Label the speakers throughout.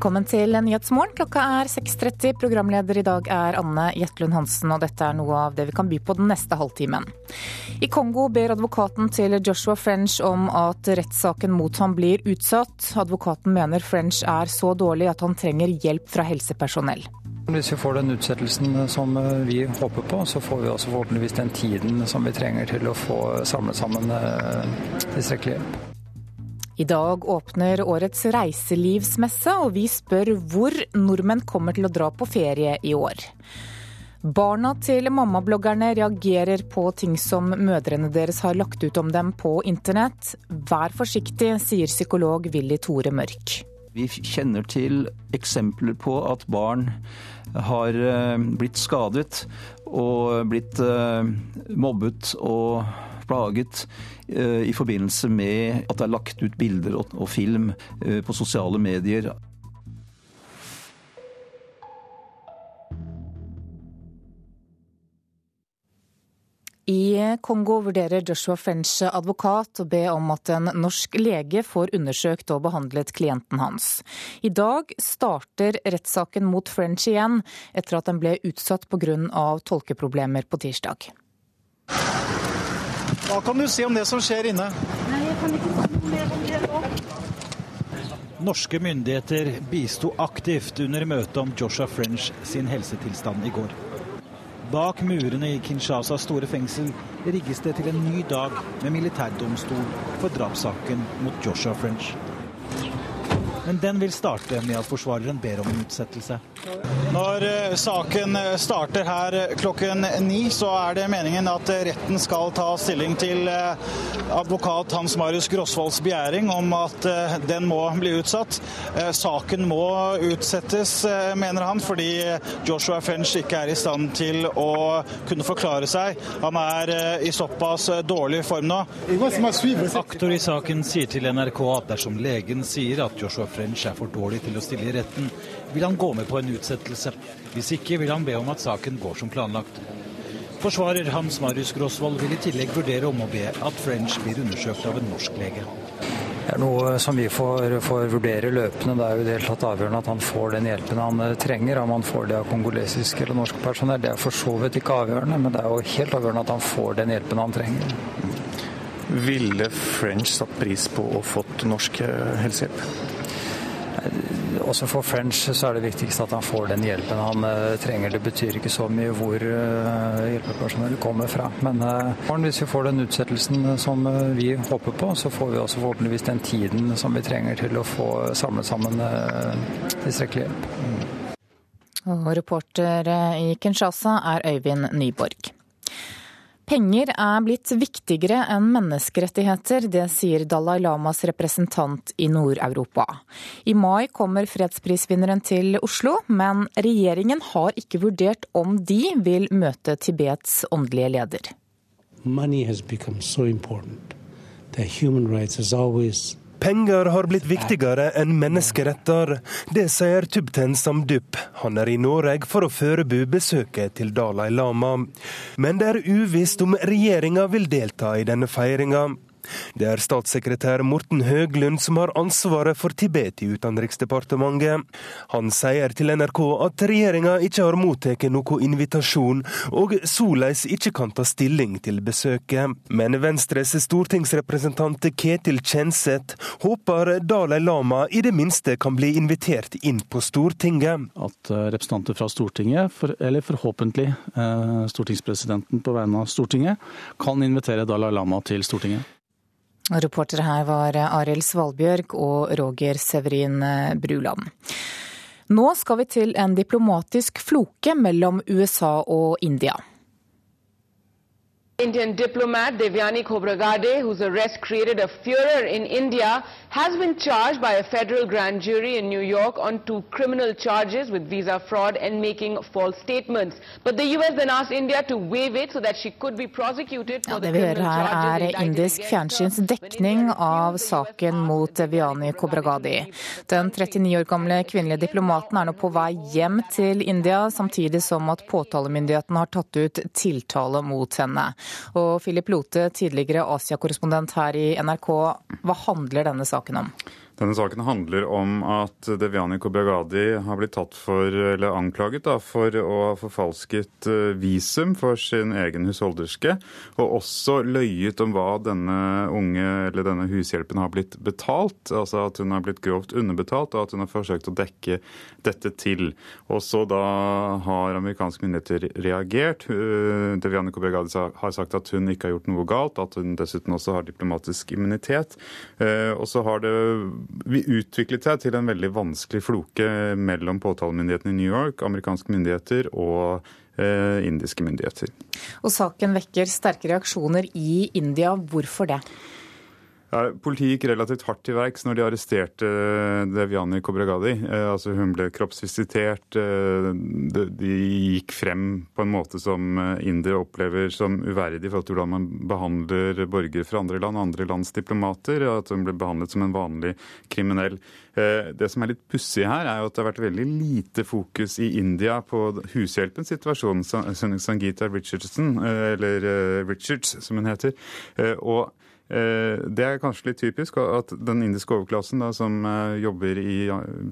Speaker 1: Velkommen til Nyhetsmorgen. Klokka er 6.30. Programleder i dag er Anne Jetlund Hansen, og dette er noe av det vi kan by på den neste halvtimen. I Kongo ber advokaten til Joshua French om at rettssaken mot ham blir utsatt. Advokaten mener French er så dårlig at han trenger hjelp fra helsepersonell.
Speaker 2: Hvis vi får den utsettelsen som vi håper på, så får vi også forhåpentligvis den tiden som vi trenger til å få samlet sammen eh, tilstrekkelig hjelp.
Speaker 1: I dag åpner årets reiselivsmesse, og vi spør hvor nordmenn kommer til å dra på ferie i år. Barna til mammabloggerne reagerer på ting som mødrene deres har lagt ut om dem på internett. Vær forsiktig, sier psykolog Willy Tore Mørk.
Speaker 3: Vi kjenner til eksempler på at barn har eh, blitt skadet og blitt eh, mobbet og plaget eh, i forbindelse med at det er lagt ut bilder og film eh, på sosiale medier.
Speaker 1: I Kongo vurderer Joshua French advokat å be om at en norsk lege får undersøkt og behandlet klienten hans. I dag starter rettssaken mot French igjen, etter at den ble utsatt pga. tolkeproblemer på tirsdag.
Speaker 4: Hva kan du si om det som skjer inne?
Speaker 5: Nei, jeg kan ikke si noe mer om det nå.
Speaker 4: Norske myndigheter bisto aktivt under møtet om Joshua French sin helsetilstand i går. Bak murene i Kinshasas store fengsel rigges det til en ny dag med militærdomstol for drapssaken mot Joshua French. Men den vil starte med at forsvareren ber om en utsettelse. Når eh, saken eh, starter her eh, klokken ni, så er det meningen at retten skal ta stilling til advokat Hans Marius Grosvolds begjæring om at den må bli utsatt. Saken må utsettes, mener han, fordi Joshua French ikke er i stand til å kunne forklare seg. Han er i såpass dårlig form nå. Aktor i saken sier til NRK at dersom legen sier at Joshua French er for dårlig til å stille i retten, vil han gå med på en utsettelse. Hvis ikke vil han be om at saken går som planlagt. Forsvarer Hans Marius Grosvold vil i tillegg vurdere om å be at French blir undersøkt av en norsk lege.
Speaker 2: Det er noe som vi får, får, vurdere løpende. Det er jo helt tatt avgjørende at han får den hjelpen han eh, trenger. Om han får det av kongolesisk eller norsk personell, det er for så vidt ikke avgjørende. Men det er jo helt avgjørende at han får den hjelpen han trenger.
Speaker 6: Ville French satt pris på å fått norsk eh, helsehjelp?
Speaker 2: Også for French så er det viktigst at han får den hjelpen han uh, trenger. Det betyr ikke så mye hvor hjelpepersonell hjelpepersonellet kommer fra. Men hvis vi får den utsettelsen som vi håper på, så får vi også forhåpentligvis den tiden som vi trenger til å få samlet sammen tilstrekkelig hjelp. Mm.
Speaker 1: Og reporter i Kinshasa er Øyvind Nyborg. Penger er blitt viktigere enn menneskerettigheter, det sier Dalai Lamas representant i Nord-Europa. I mai kommer fredsprisvinneren til Oslo, men regjeringen har ikke vurdert om de vil møte Tibets åndelige leder.
Speaker 7: Money has become so important that human rights has always
Speaker 8: Penger har blitt viktigere enn menneskeretter. Det sier Tubten Samdup. Han er i Norge for å forberede besøket til Dalai Lama. Men det er uvisst om regjeringa vil delta i denne feiringa. Det er statssekretær Morten Høglund som har ansvaret for Tibet i Utenriksdepartementet. Han sier til NRK at regjeringa ikke har mottatt noen invitasjon, og såleis ikke kan ta stilling til besøket. Men Venstres stortingsrepresentant Ketil Kjenseth håper Dalai Lama i det minste kan bli invitert inn på Stortinget.
Speaker 9: At eh, representanter fra Stortinget, eller forhåpentlig eh, stortingspresidenten på vegne av Stortinget, kan invitere Dalai Lama til Stortinget.
Speaker 1: Reportere her var Arild Svalbjørg og Roger Severin Bruland. Nå skal vi til en diplomatisk floke mellom USA og India.
Speaker 10: Indian diplomat Devyani Khobragade, whose arrest created a furor in India, has been charged by a federal grand jury in New York on two criminal charges with visa fraud and making false statements. But the US then asked India to waive it so that she could be prosecuted for
Speaker 1: Ja,
Speaker 10: the criminal charges
Speaker 1: er indisk fjernsyns dekning av saken mot Devyani Khobragade. Den 39 år gamle kvinnelige diplomaten er nå på vei hjem til India, samtidig som at påtalemyndigheten har tatt ut tiltale mot henne. Og Philip Lote, tidligere Asia-korrespondent her i NRK, hva handler denne saken om?
Speaker 11: Denne saken handler om at Devyani Khobragadi har blitt tatt for, eller anklaget da, for å ha forfalsket eh, visum for sin egen husholderske, og også løyet om hva denne unge, eller denne hushjelpen har blitt betalt. Altså at hun har blitt grovt underbetalt, og at hun har forsøkt å dekke dette til. Og så da har amerikanske myndigheter reagert. Eh, Devyani Khobragadi har sagt at hun ikke har gjort noe galt, at hun dessuten også har diplomatisk immunitet. Eh, Og så har det vi utviklet seg til en veldig vanskelig floke mellom påtalemyndigheten i New York, amerikanske myndigheter og eh, indiske myndigheter.
Speaker 1: Og saken vekker sterke reaksjoner i India. Hvorfor det?
Speaker 11: Ja, politiet gikk relativt hardt til verks når de arresterte eh, Devyani Khobragadi. Eh, altså hun ble kroppsvisitert. Eh, de, gikk frem på en måte som indere opplever som uverdig i forhold til hvordan man behandler borgere fra andre land, andre lands diplomater. At hun ble behandlet som en vanlig kriminell. Det som er litt pussig her, er jo at det har vært veldig lite fokus i India på hushjelpens situasjon. Sangita Richardson, eller Richards som hun heter. Og Det er kanskje litt typisk at den indiske overklassen da, som eh, jobber i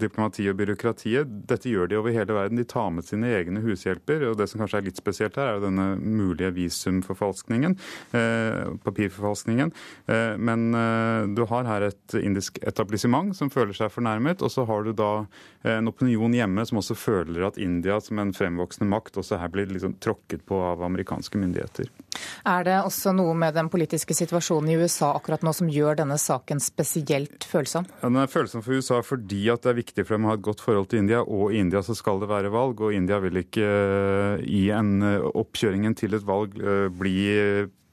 Speaker 11: diplomati og byråkratiet, dette gjør de over hele verden. De tar med sine egne hushjelper. og Det som kanskje er litt spesielt her, er denne mulige visumforfalskningen. eh, Papirforfalskningen. Eh, Men eh, du har her et indisk etablissement som føler seg fornærmet, og så har du da eh, en opinion hjemme som også føler at India som en fremvoksende makt også her blir liksom tråkket på av amerikanske myndigheter.
Speaker 1: Er det også noe med den politiske situasjonen i USA akkurat nå som gjør denne saken spesielt følsom?
Speaker 11: Ja, Den er følsom for USA fordi at det er viktig for dem å ha et godt forhold til India. Og i India så skal det være valg, og India vil ikke eh, i en eh, oppkjøringen til et valg eh, bli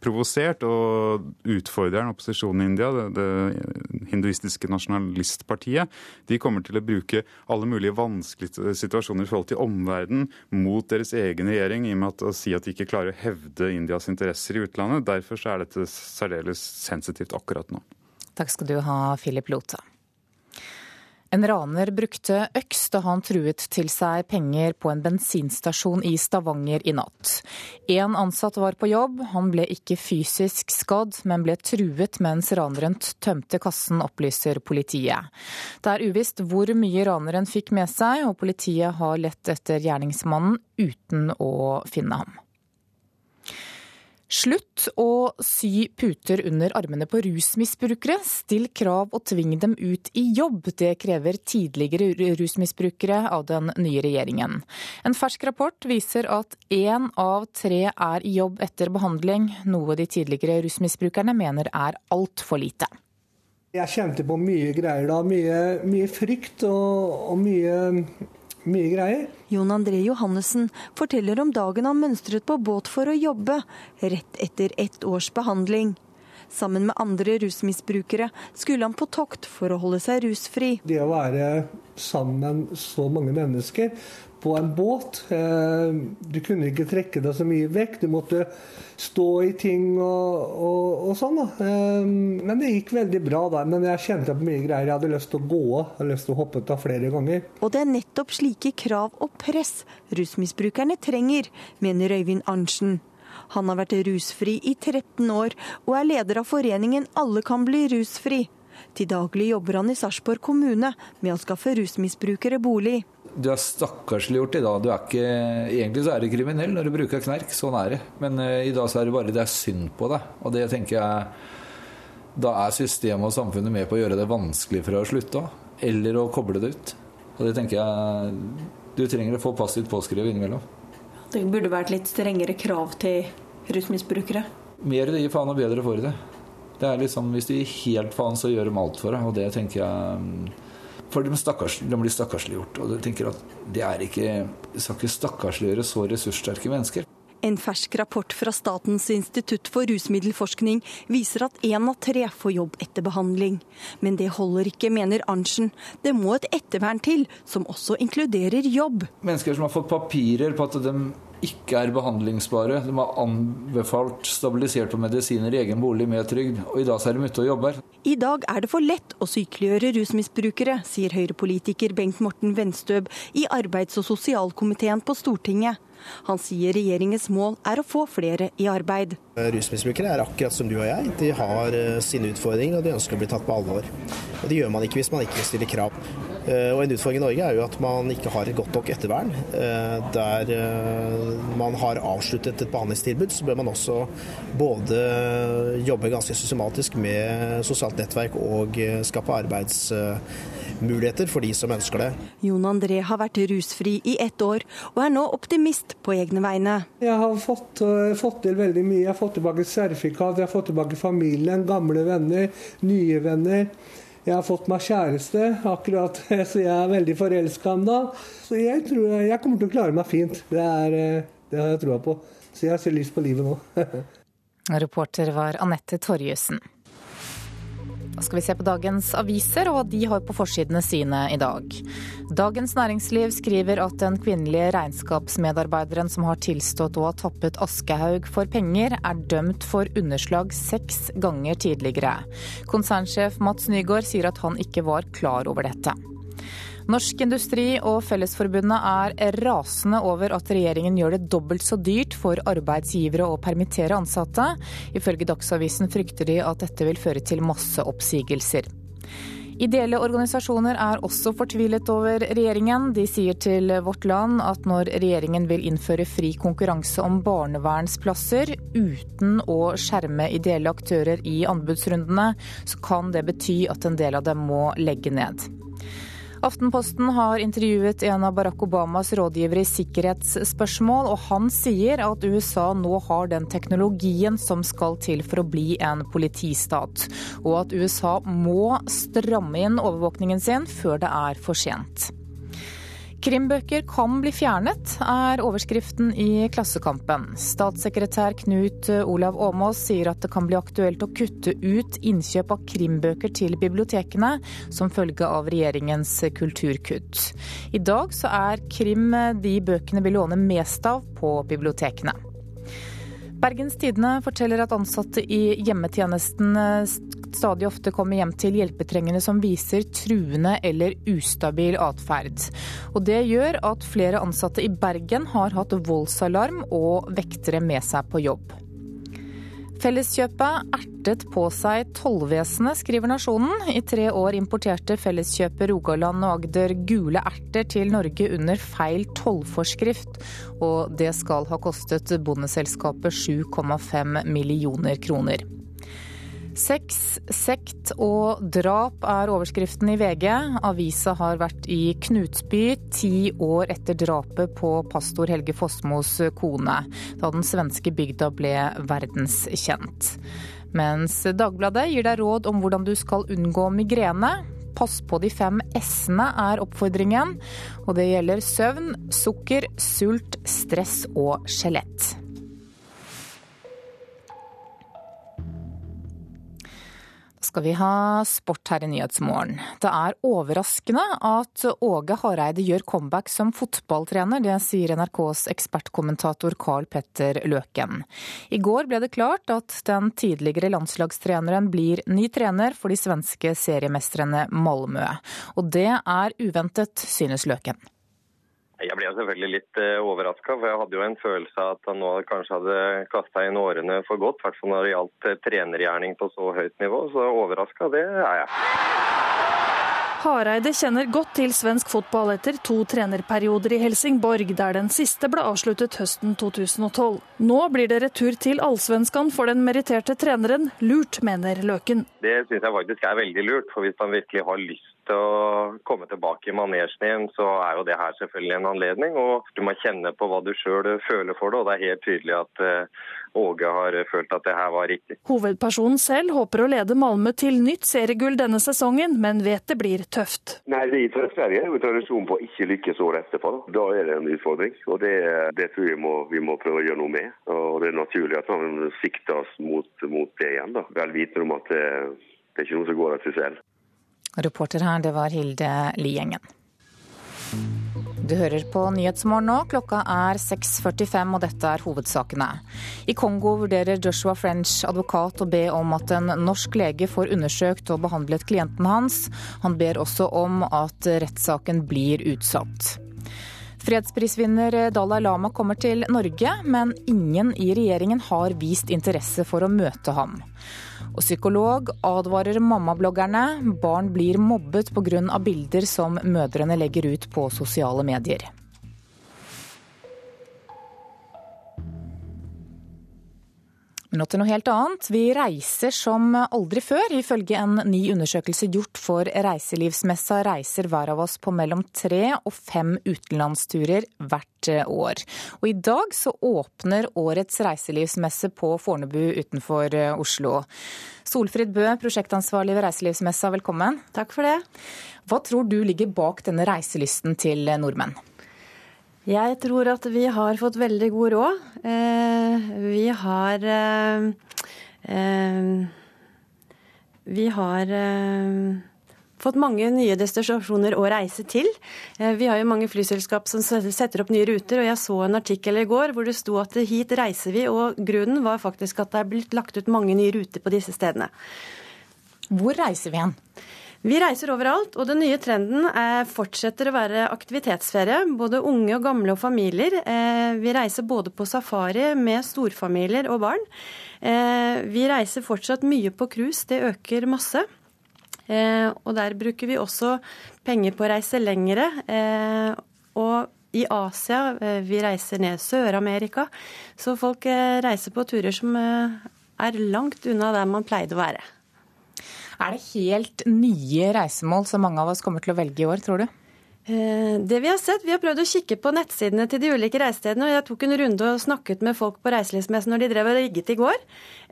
Speaker 11: provosert og utfordreren opposisjonen i India, det, det hinduistiske nasjonalistpartiet, de kommer til å bruke alle mulige vanskelige situasjoner i forhold til omverdenen mot deres egen regjering, i og med at å si at de ikke klarer å hevde Indias interesser i utlandet. Derfor er dette særdeles sensitivt akkurat nå.
Speaker 1: Takk skal du ha, Philip Lothe. En raner brukte øks da han truet til seg penger på en bensinstasjon i Stavanger i natt. En ansatt var på jobb, han ble ikke fysisk skadd, men ble truet mens raneren tømte kassen, opplyser politiet. Det er uvisst hvor mye raneren fikk med seg, og politiet har lett etter gjerningsmannen uten å finne ham. Slutt å sy puter under armene på rusmisbrukere. Still krav og tving dem ut i jobb. Det krever tidligere rusmisbrukere av den nye regjeringen. En fersk rapport viser at én av tre er i jobb etter behandling, noe de tidligere rusmisbrukerne mener er altfor lite.
Speaker 12: Jeg kjente på mye greier da. Mye, mye frykt og, og mye, mye greier.
Speaker 13: Jon André Johannessen forteller om dagen han mønstret på båt for å jobbe, rett etter ett års behandling. Sammen med andre rusmisbrukere skulle han på tokt for å holde seg rusfri.
Speaker 12: Det å være sammen så mange mennesker på en båt eh, Du kunne ikke trekke deg så mye vekk. Du måtte stå i ting og, og, og sånn. da. Eh, men det gikk veldig bra da. Men jeg kjente på mye greier. Jeg hadde lyst til å gå av. Hadde lyst til å hoppe av flere ganger.
Speaker 13: Og det er nettopp slike krav og press rusmisbrukerne trenger, mener Øyvind Arntzen. Han har vært rusfri i 13 år, og er leder av foreningen Alle kan bli rusfri. Til daglig jobber han i Sarpsborg kommune med å skaffe rusmisbrukere bolig.
Speaker 14: Du er stakkarsliggjort i dag. Ikke, egentlig så er du kriminell når du bruker knerk. Sånn er det. Men uh, i dag så er det bare det er synd på deg. Og det tenker jeg Da er systemet og samfunnet med på å gjøre det vanskelig for deg å slutte. Eller å koble det ut. Og det tenker jeg Du trenger å få passivt påskrevet innimellom.
Speaker 15: Det burde vært litt strengere krav til rusmisbrukere.
Speaker 14: Mer du gir faen, og bedre du det. Det er liksom, Hvis du gir helt faen, så gjør de alt for deg. Og det tenker jeg mm, For de, stakkars, de blir stakkarsliggjort. Og du tenker at det er ikke skal ikke stakkarsliggjøre så ressurssterke mennesker.
Speaker 13: En fersk rapport fra Statens institutt for rusmiddelforskning viser at én av tre får jobb etter behandling. Men det holder ikke, mener Arntzen. Det må et ettervern til, som også inkluderer jobb.
Speaker 14: Mennesker som har fått papirer på at de ikke er behandlingsbare. De har anbefalt stabilisert på medisiner i egen bolig med trygd, og i dag så er de ute og jobber.
Speaker 13: I dag er det for lett å sykeliggjøre rusmisbrukere, sier Høyre-politiker Bengt Morten Venstøb i arbeids- og sosialkomiteen på Stortinget. Han sier regjeringens mål er å få flere i arbeid.
Speaker 16: Rusmisbrukere er akkurat som du og jeg. De har eh, sine utfordringer og de ønsker å bli tatt på alvor. Og Det gjør man ikke hvis man ikke stiller krav. Eh, og En utfordring i Norge er jo at man ikke har et godt nok ettervern. Eh, der man har avsluttet et behandlingstilbud, så bør man også både jobbe ganske systematisk med sosialt nettverk og skape arbeidsmuligheter for de som ønsker det.
Speaker 13: Jon André har vært rusfri i ett år, og er nå optimist på egne vegne.
Speaker 12: Jeg har fått, fått til veldig mye. Jeg har fått tilbake sertifikat, jeg har fått tilbake familien, gamle venner, nye venner. Jeg har fått meg kjæreste, akkurat, så jeg er veldig forelska ennå. Så jeg tror jeg kommer til å klare meg fint. Det, er, eh, det har jeg troa på. Så jeg ser lyst på livet nå.
Speaker 1: Reporter var Anette Torjussen. Da skal vi se på dagens aviser, og hva de har på forsidene sine i dag. Dagens Næringsliv skriver at den kvinnelige regnskapsmedarbeideren som har tilstått å ha tappet Aschehoug for penger, er dømt for underslag seks ganger tidligere. Konsernsjef Mats Nygaard sier at han ikke var klar over dette. Norsk Industri og Fellesforbundet er rasende over at regjeringen gjør det dobbelt så dyrt for arbeidsgivere å permittere ansatte. Ifølge Dagsavisen frykter de at dette vil føre til masseoppsigelser. Ideelle organisasjoner er også fortvilet over regjeringen. De sier til Vårt Land at når regjeringen vil innføre fri konkurranse om barnevernsplasser uten å skjerme ideelle aktører i anbudsrundene, så kan det bety at en del av dem må legge ned. Aftenposten har intervjuet en av Barack Obamas rådgivere i sikkerhetsspørsmål, og han sier at USA nå har den teknologien som skal til for å bli en politistat, og at USA må stramme inn overvåkningen sin før det er for sent. Krimbøker kan bli fjernet, er overskriften i Klassekampen. Statssekretær Knut Olav Åmås sier at det kan bli aktuelt å kutte ut innkjøp av krimbøker til bibliotekene som følge av regjeringens kulturkutt. I dag så er krim de bøkene vi låner mest av på bibliotekene. Bergens Tidende forteller at ansatte i hjemmetjenesten stadig ofte kommer hjem til hjelpetrengende som viser truende eller ustabil atferd. Og det gjør at flere ansatte i Bergen har hatt voldsalarm og vektere med seg på jobb. Felleskjøpet ertet på seg tollvesenet, skriver Nasjonen. I tre år importerte Felleskjøpet Rogaland og Agder gule erter til Norge under feil tollforskrift. Og det skal ha kostet bondeselskapet 7,5 millioner kroner. Sex, sekt og drap er overskriften i VG. Avisa har vært i Knutsby ti år etter drapet på pastor Helge Fossmos kone, da den svenske bygda ble verdenskjent. Mens Dagbladet gir deg råd om hvordan du skal unngå migrene. Pass på de fem s-ene er oppfordringen, og det gjelder søvn, sukker, sult, stress og skjelett. Skal vi ha sport her i Nyhetsmorgen. Det er overraskende at Åge Hareide gjør comeback som fotballtrener. Det sier NRKs ekspertkommentator Carl Petter Løken. I går ble det klart at den tidligere landslagstreneren blir ny trener for de svenske seriemestrene Malmö. Og det er uventet, synes Løken.
Speaker 17: Jeg ble selvfølgelig litt eh, overraska, for jeg hadde jo en følelse av at han nå kanskje hadde kasta inn årene for godt. I hvert fall når det gjaldt uh, trenergjerning på så høyt nivå. Så overraska, det er jeg.
Speaker 18: Hareide kjenner godt til svensk fotball etter to trenerperioder i Helsingborg, der den siste ble avsluttet høsten 2012. Nå blir det retur til allsvenskan for den meritterte treneren. Lurt, mener Løken.
Speaker 17: Det syns jeg faktisk er veldig lurt. For hvis han virkelig har lyst til å komme tilbake i manesjen igjen, så er jo det her selvfølgelig en anledning. Og du må kjenne på hva du sjøl føler for det. Og det er helt tydelig at eh, Åge har følt at det her var riktig.
Speaker 18: Hovedpersonen selv håper å lede Malmö til nytt seriegull denne sesongen, men vet det blir tøft.
Speaker 19: Nei, Vi i Sverige har jo tradisjon på å ikke lykkes året etterpå. Da er det en utfordring. og Det, det tror jeg må, vi må prøve å gjøre noe med. Og Det er naturlig at man sikter oss mot, mot det igjen. da. Vel vitende om at det, det er ikke noe som går av seg selv.
Speaker 1: Reporter her, det var Hilde Liengen. Du hører på Nyhetsmorgen nå. Klokka er 6.45 og dette er hovedsakene. I Kongo vurderer Joshua French, advokat, å be om at en norsk lege får undersøkt og behandlet klienten hans. Han ber også om at rettssaken blir utsatt. Fredsprisvinner Dalai Lama kommer til Norge, men ingen i regjeringen har vist interesse for å møte ham. Og psykolog advarer mammabloggerne. Barn blir mobbet pga. bilder som mødrene legger ut på sosiale medier. Nå til noe helt annet. Vi reiser som aldri før. Ifølge en ny undersøkelse gjort for Reiselivsmessa reiser hver av oss på mellom tre og fem utenlandsturer hvert år. Og i dag så åpner årets reiselivsmesse på Fornebu utenfor Oslo. Solfrid Bø, prosjektansvarlig ved Reiselivsmessa, velkommen.
Speaker 20: Takk for det.
Speaker 1: Hva tror du ligger bak denne reiselysten til nordmenn?
Speaker 20: Jeg tror at vi har fått veldig god råd. Eh, vi har eh, eh, Vi har fått mange nye destinasjoner å reise til. Vi har jo mange flyselskap som setter opp nye ruter, og jeg så en artikkel i går hvor det sto at hit reiser vi, og grunnen var faktisk at det er blitt lagt ut mange nye ruter på disse stedene.
Speaker 1: Hvor reiser vi hen?
Speaker 20: Vi reiser overalt, og den nye trenden fortsetter å være aktivitetsferie. Både unge og gamle og familier. Eh, vi reiser både på safari med storfamilier og barn. Eh, vi reiser fortsatt mye på cruise, det øker masse. Eh, og der bruker vi også penger på å reise lengre. Og i Asia, vi reiser ned Sør-Amerika. Så folk reiser på turer som er langt unna der man pleide å være.
Speaker 1: Er det helt nye reisemål som mange av oss kommer til å velge i år, tror du?
Speaker 20: Eh, det Vi har sett, vi har prøvd å kikke på nettsidene til de ulike reisestedene. og Jeg tok en runde og snakket med folk på reiselivsmessen når de drev og rigget i går.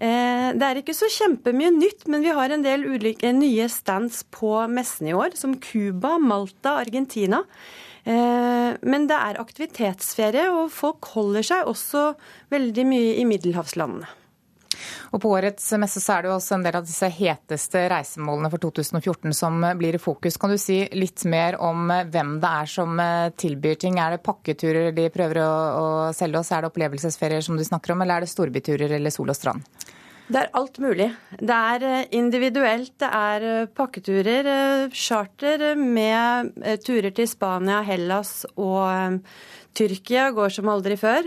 Speaker 20: Eh, det er ikke så kjempemye nytt, men vi har en del ulike nye stands på messen i år. Som Cuba, Malta, Argentina. Eh, men det er aktivitetsferie, og folk holder seg også veldig mye i middelhavslandene.
Speaker 1: Og På årets messe så er det jo også en del av disse heteste reisemålene for 2014 som blir i fokus. Kan du si litt mer om hvem det er som eh, tilbyr ting? Er det pakketurer de prøver å, å selge oss? Er det opplevelsesferier som du snakker om, eller er det storbyturer eller sol og strand?
Speaker 20: Det er alt mulig. Det er eh, individuelt, det er eh, pakketurer, charter med turer til Spania, Hellas og Tyrkia går som aldri før.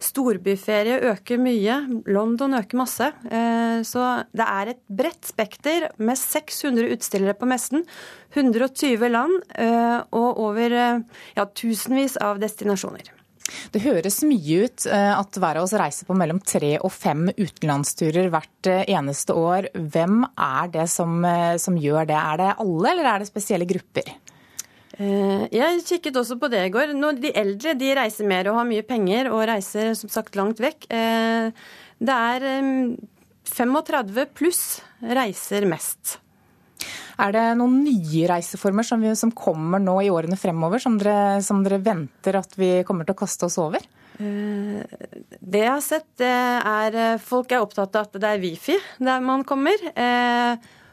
Speaker 20: Storbyferie øker mye. London øker masse. Eh, så det er et bredt spekter med 600 utstillere på messen. 120 land eh, og over eh, ja, tusenvis av destinasjoner.
Speaker 1: Det høres mye ut at hver av oss reiser på mellom tre og fem utenlandsturer hvert eneste år. Hvem er det som, som gjør det? Er det alle, eller er det spesielle grupper?
Speaker 20: Eh, jeg kikket også på det i går. de eldre de reiser mer og har mye penger og reiser som sagt langt vekk. Eh, det er 35 pluss reiser mest.
Speaker 1: Er det noen nye reiseformer som, vi, som kommer nå i årene fremover, som dere, som dere, venter at vi kommer til å kaste oss over?
Speaker 20: Eh, det jeg har sett, er folk er opptatt av at det er wifi der man kommer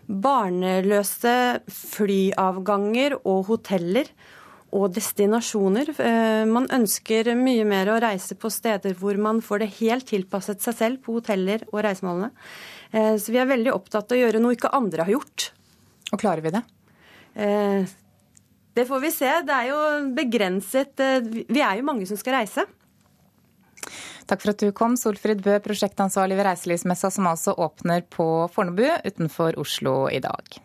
Speaker 20: barneløse flyavganger og hoteller og destinasjoner. Eh, man ønsker mye mer å reise på steder hvor man får det helt tilpasset seg selv på hoteller og reisemålene. Eh, så vi er veldig opptatt av å gjøre noe ikke andre har gjort.
Speaker 1: Og klarer vi det?
Speaker 20: Eh, det får vi se. Det er jo begrenset Vi er jo mange som skal reise.
Speaker 1: Takk for at du kom, Solfrid Bø, prosjektansvarlig ved reiselivsmessa, som altså åpner på Fornebu utenfor Oslo i dag.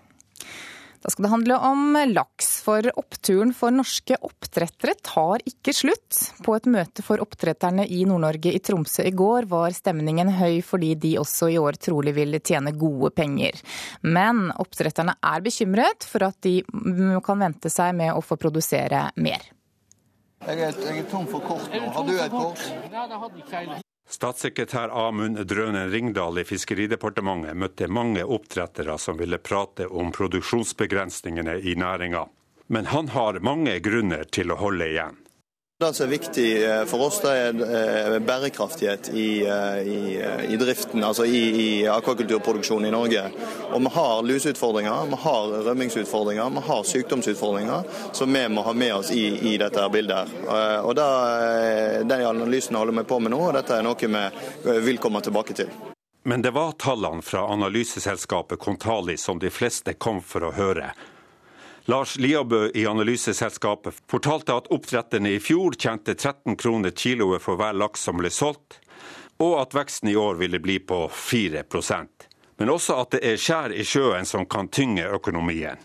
Speaker 1: Da skal det handle om laks, for oppturen for norske oppdrettere tar ikke slutt. På et møte for oppdretterne i Nord-Norge i Tromsø i går var stemningen høy fordi de også i år trolig vil tjene gode penger. Men oppdretterne er bekymret for at de kan vente seg med å få produsere mer.
Speaker 21: Jeg er, jeg er tom for kort nå. Har du et kort? Nei, det hadde
Speaker 22: ikke jeg. Statssekretær Amund Drønen Ringdal i Fiskeridepartementet møtte mange oppdrettere som ville prate om produksjonsbegrensningene i næringa. Men han har mange grunner til å holde igjen.
Speaker 21: Det som er viktig eh, for oss, det er eh, bærekraftighet i, eh, i, i driften, altså i, i, akvakulturproduksjonen i Norge. Og Vi har luseutfordringer, vi har rømmingsutfordringer, vi har sykdomsutfordringer som vi må ha med oss i, dette bildet. her. Og Den analysen holder vi på med nå, og dette er noe vi vil komme tilbake til.
Speaker 22: Men det var tallene fra analyseselskapet Kontali som de fleste kom for å høre. Lars Liabø i analyseselskapet fortalte at oppdretterne i fjor tjente 13 kroner kiloet for hver laks som ble solgt, og at veksten i år ville bli på 4% Men også at det er skjær i sjøen som kan tynge økonomien.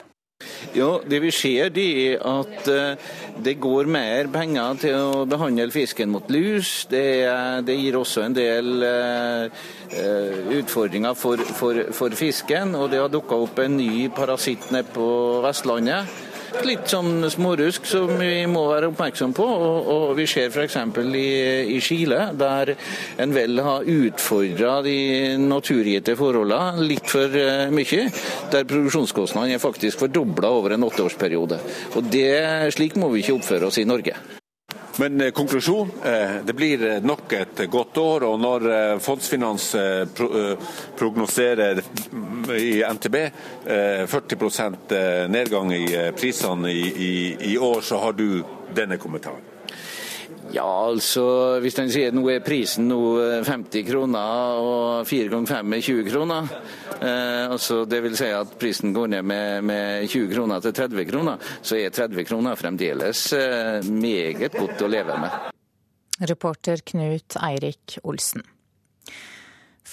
Speaker 23: Ja, Det vi ser det er at eh, det går mer penger til å behandle fisken mot lus. Det, det gir også en del uh, utfordringer for, for, for, fisken. Og det har dukka opp en ny parasitt nede på Vestlandet litt sånn smårusk som vi må være oppmerksom på. Og, og vi ser f.eks. I, i Chile, der en vel har utfordra de naturgitte forholdene litt for uh, mye. Der produksjonskostnadene er faktisk fordobla over en åtteårsperiode. Og det, Slik må vi ikke oppføre oss i Norge.
Speaker 22: Men eh, konklusjon, eh, det blir eh, nok et godt år. Og når Fondsfinans prognoserer i NTB 40 nedgang i prisene i, i, i år, så har du denne kommentaren.
Speaker 23: Ja, altså hvis en sier nå er prisen nå 50 kroner og 4 ganger 5 er 20 kroner. Eh, altså det vil si at prisen går ned med, med 20 kroner til 30 kroner. Så er 30 kroner fremdeles eh, meget godt å leve med.
Speaker 1: Reporter Knut Eirik Olsen.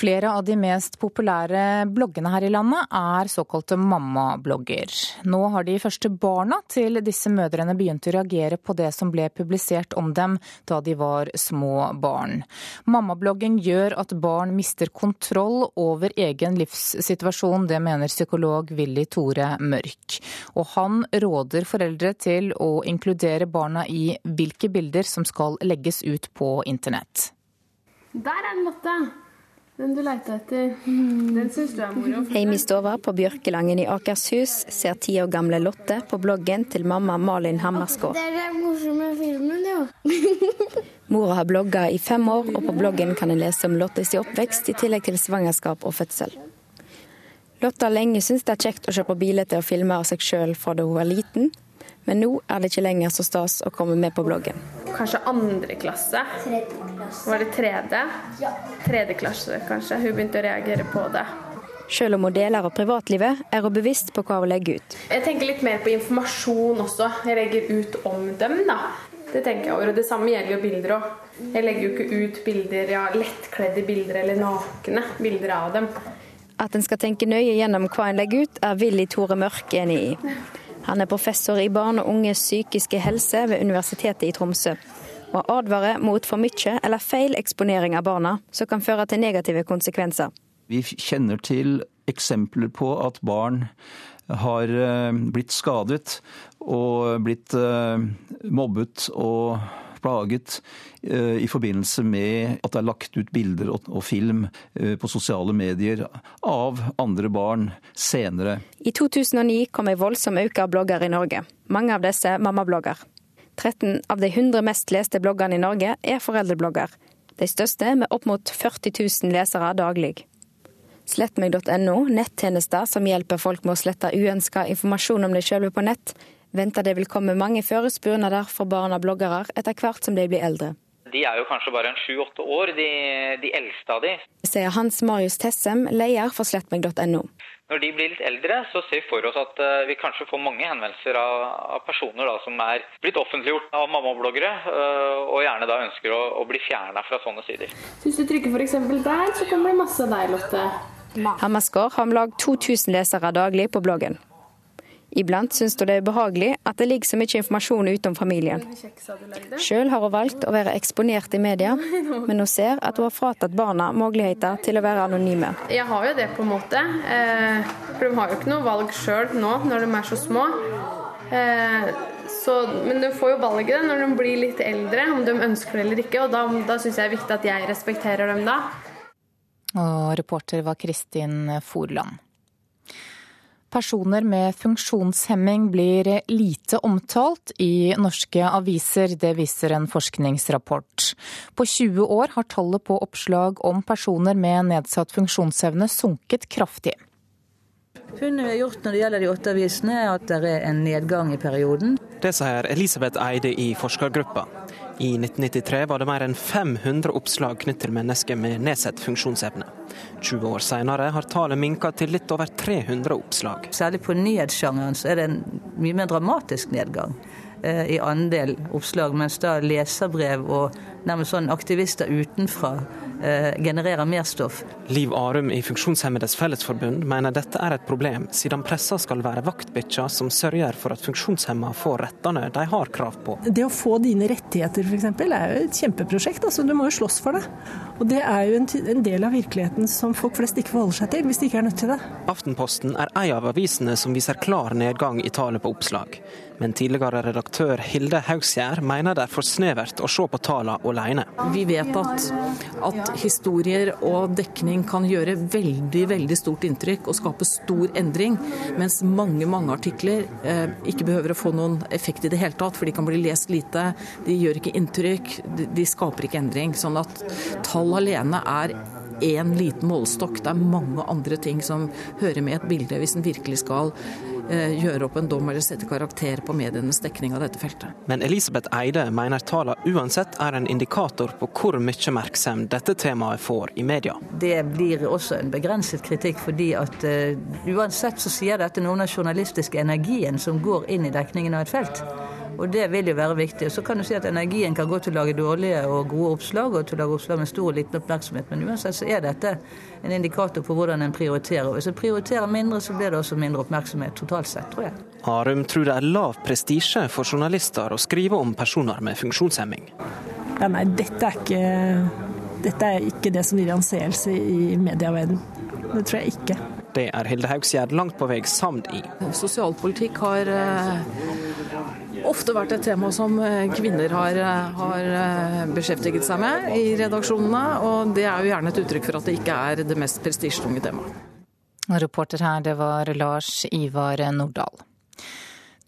Speaker 1: Flere av de mest populære bloggene her i landet er såkalte mammablogger. Nå har de første barna til disse mødrene begynt å reagere på det som ble publisert om dem da de var små barn. Mammablogging gjør at barn mister kontroll over egen livssituasjon, det mener psykolog Willy Tore Mørk. Og han råder foreldre til å inkludere barna i hvilke bilder som skal legges ut på internett.
Speaker 24: Der er den, Lotte! Den du leita etter. Den syns du er moro.
Speaker 25: Hjemme i stua på Bjørkelangen i Akershus ser ti år gamle Lotte på bloggen til mamma Malin Hammersgaard.
Speaker 24: Det er den morsomme filmen, jo.
Speaker 25: Mora har blogga i fem år, og på bloggen kan en lese om Lottes oppvekst i tillegg til svangerskap og fødsel. Lotte har lenge syntes det er kjekt å se på bilder å filme av seg sjøl fra da hun var liten, men nå er det ikke lenger så stas å komme med på bloggen.
Speaker 24: Kanskje andre klasse? Klasse. Var det tredje? Ja. Tredje klasse, kanskje. Hun begynte å reagere på det.
Speaker 25: Selv om hun deler av privatlivet, er hun bevisst på hva hun legger ut.
Speaker 24: Jeg tenker litt mer på informasjon også. Jeg legger ut om dem, da. Det tenker jeg over. Og det samme gjelder jo bilder òg. Jeg legger jo ikke ut bilder, ja, lettkledde bilder eller nakne bilder av dem.
Speaker 25: At en skal tenke nøye gjennom hva en legger ut, er Willy Tore Mørk enig i. Han er professor i barn og unges psykiske helse ved Universitetet i Tromsø, og advarer mot for mye eller feil eksponering av barna, som kan føre til negative konsekvenser.
Speaker 3: Vi kjenner til eksempler på at barn har eh, blitt skadet og blitt eh, mobbet og plaget eh, i forbindelse med at det er lagt ut bilder og film eh, på sosiale medier av andre barn senere.
Speaker 25: I 2009 kom en voldsom økning av blogger i Norge. Mange av disse mammablogger. 13 av de 100 mest leste bloggerne i Norge er foreldreblogger. De største med opp mot 40 000 lesere daglig. Slettmeg.no, nettjenester som hjelper folk med å slette uønska informasjon om de sjøl på nett, venter det vil komme mange forespurnader fra barn av bloggere etter hvert som de blir eldre.
Speaker 26: De er jo kanskje bare en sju-åtte år, de, de, eldste av de.
Speaker 25: Sier Hans Marius Tessem, leder for slettmeg.no.
Speaker 26: Når de blir litt eldre, så ser vi for oss at eh, vi kanskje får mange henvendelser av, av personer da, som er blitt offentliggjort av mammabloggere, eh, og gjerne da ønsker å, å bli fjerna fra sånne sider.
Speaker 24: Hvis du trykker f.eks. der, så kommer det masse av deg, Lotte.
Speaker 25: Hammersgaard har om lag 2000 lesere daglig på bloggen. Iblant syns hun det er ubehagelig at det ligger så mye informasjon utom familien. Sjøl har hun valgt å være eksponert i media, men hun ser at hun har fratatt barna muligheter til å være anonyme.
Speaker 24: Jeg har jo det på en måte, eh, for de har jo ikke noe valg sjøl nå når de er så små. Eh, så, men de får jo valget når de blir litt eldre, om de ønsker det eller ikke. Og da, da syns jeg det er viktig at jeg respekterer dem da.
Speaker 1: Og reporter var Kristin Forland. Personer med funksjonshemming blir lite omtalt i norske aviser, det viser en forskningsrapport. På 20 år har tallet på oppslag om personer med nedsatt funksjonsevne sunket kraftig.
Speaker 27: Funnet vi har gjort når det gjelder de åtte avisene, er at det er en nedgang i perioden.
Speaker 28: Det sier Elisabeth Eide i forskergruppa. I 1993 var det mer enn 500 oppslag knyttet til mennesker med nedsatt funksjonsevne. 20 år senere har tallet minka til litt over 300 oppslag.
Speaker 27: Særlig på nyhetssjangeren så er det en mye mer dramatisk nedgang eh, i andel oppslag, mens da leserbrev og nærmest sånn aktivister utenfra genererer mer stoff.
Speaker 28: Liv Arum i Funksjonshemmedes Fellesforbund mener dette er et problem, siden pressa skal være vaktbikkja som sørger for at funksjonshemma får rettene de har krav på.
Speaker 29: Det å få dine rettigheter f.eks. er jo et kjempeprosjekt. Altså, du må jo slåss for det. Og det er jo en, en del av virkeligheten som folk flest ikke forholder seg til, hvis de ikke er nødt til det.
Speaker 28: Aftenposten er en av avisene som viser klar nedgang i tallet på oppslag. Men tidligere redaktør Hilde Haugsgjerd mener det er for snevert å se på tallene alene.
Speaker 29: Vi vet at, at, historier og dekning kan gjøre veldig veldig stort inntrykk og skape stor endring, mens mange mange artikler eh, ikke behøver å få noen effekt i det hele tatt, for de kan bli lest lite, de gjør ikke inntrykk, de, de skaper ikke endring. Sånn at tall alene er én liten målestokk. Det er mange andre ting som hører med et bilde hvis en virkelig skal gjøre opp en dom eller sette karakter på medienes dekning av dette feltet.
Speaker 28: Men Elisabeth Eide mener tallene uansett er en indikator på hvor mye oppmerksomhet dette temaet får i media.
Speaker 27: Det blir også en begrenset kritikk, fordi at uh, uansett så sier dette noe om den journalistiske energien som går inn i dekningen av et felt. Og det vil jo være viktig. Så kan du si at energien kan gå til å lage dårlige og gode oppslag, og til å lage oppslag med stor og liten oppmerksomhet. Men uansett så er dette en indikator på hvordan en prioriterer. Og hvis en prioriterer mindre, så blir det også mindre oppmerksomhet totalt sett, tror jeg.
Speaker 28: Arum tror det er lav prestisje for journalister å skrive om personer med funksjonshemming.
Speaker 29: Ja, nei, dette er ikke, dette er ikke det som gir anseelse i medieverdenen. Det tror jeg ikke.
Speaker 28: Det er Hilde Haugsgjerd langt på vei samd i.
Speaker 29: Sosialpolitikk har ofte vært et tema som eh, kvinner har, eh, har, eh, beskjeftiget seg med i redaksjonene, og det er jo gjerne et uttrykk for at det ikke er det mest prestisjetunge temaet.
Speaker 1: Reporter her, det var Lars Ivar Nordahl.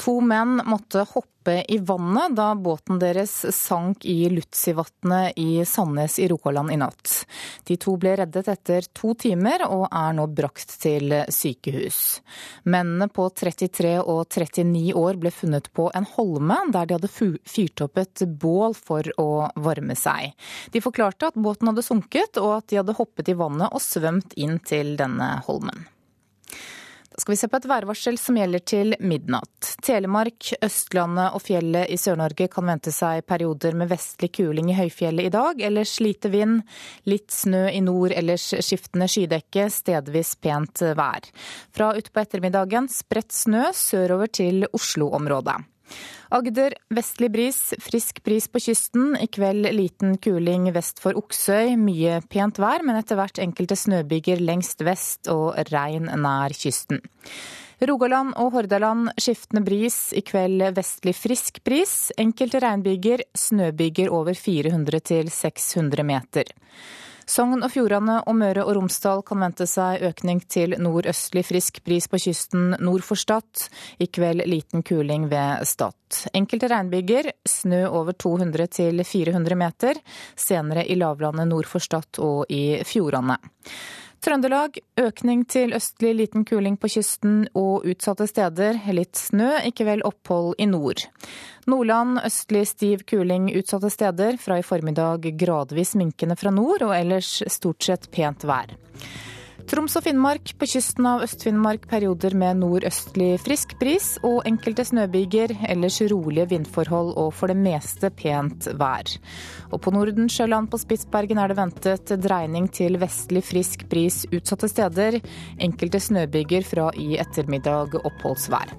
Speaker 1: To menn måtte hoppe i vannet da båten deres sank i Lutsivatnet i Sandnes i Rogaland i natt. De to ble reddet etter to timer og er nå brakt til sykehus. Mennene på 33 og 39 år ble funnet på en holme der de hadde fyrt opp et bål for å varme seg. De forklarte at båten hadde sunket og at de hadde hoppet i vannet og svømt inn til denne holmen. Da skal vi se på et værvarsel som gjelder til midnatt. Telemark, Østlandet og fjellet i Sør-Norge kan vente seg perioder med vestlig kuling i høyfjellet i dag, ellers lite vind. Litt snø i nord, ellers skiftende skydekke, stedvis pent vær. Fra utpå ettermiddagen spredt snø sørover til Oslo-området. Agder vestlig bris, frisk bris på kysten. I kveld liten kuling vest for Oksøy. Mye pent vær, men etter hvert enkelte snøbyger lengst vest og regn nær kysten. Rogaland og Hordaland skiftende bris, i kveld vestlig frisk bris. Enkelte regnbyger, snøbyger over 400 600 meter. Sogn og Fjordane og Møre og Romsdal kan vente seg økning til nordøstlig frisk bris på kysten nord for Stad. I kveld liten kuling ved Stad. Enkelte regnbyger, snø over 200 400 meter. Senere i lavlandet nord for Stad og i Fjordane. Trøndelag økning til østlig liten kuling på kysten og utsatte steder. Litt snø, ikke vel opphold i nord. Nordland østlig stiv kuling utsatte steder. Fra i formiddag gradvis minkende fra nord, og ellers stort sett pent vær. Troms og Finnmark på kysten av Øst-Finnmark perioder med nordøstlig frisk bris og enkelte snøbyger, ellers rolige vindforhold og for det meste pent vær. Og på Nordensjøland på Spitsbergen er det ventet dreining til vestlig frisk bris utsatte steder. Enkelte snøbyger fra i ettermiddag oppholdsvær.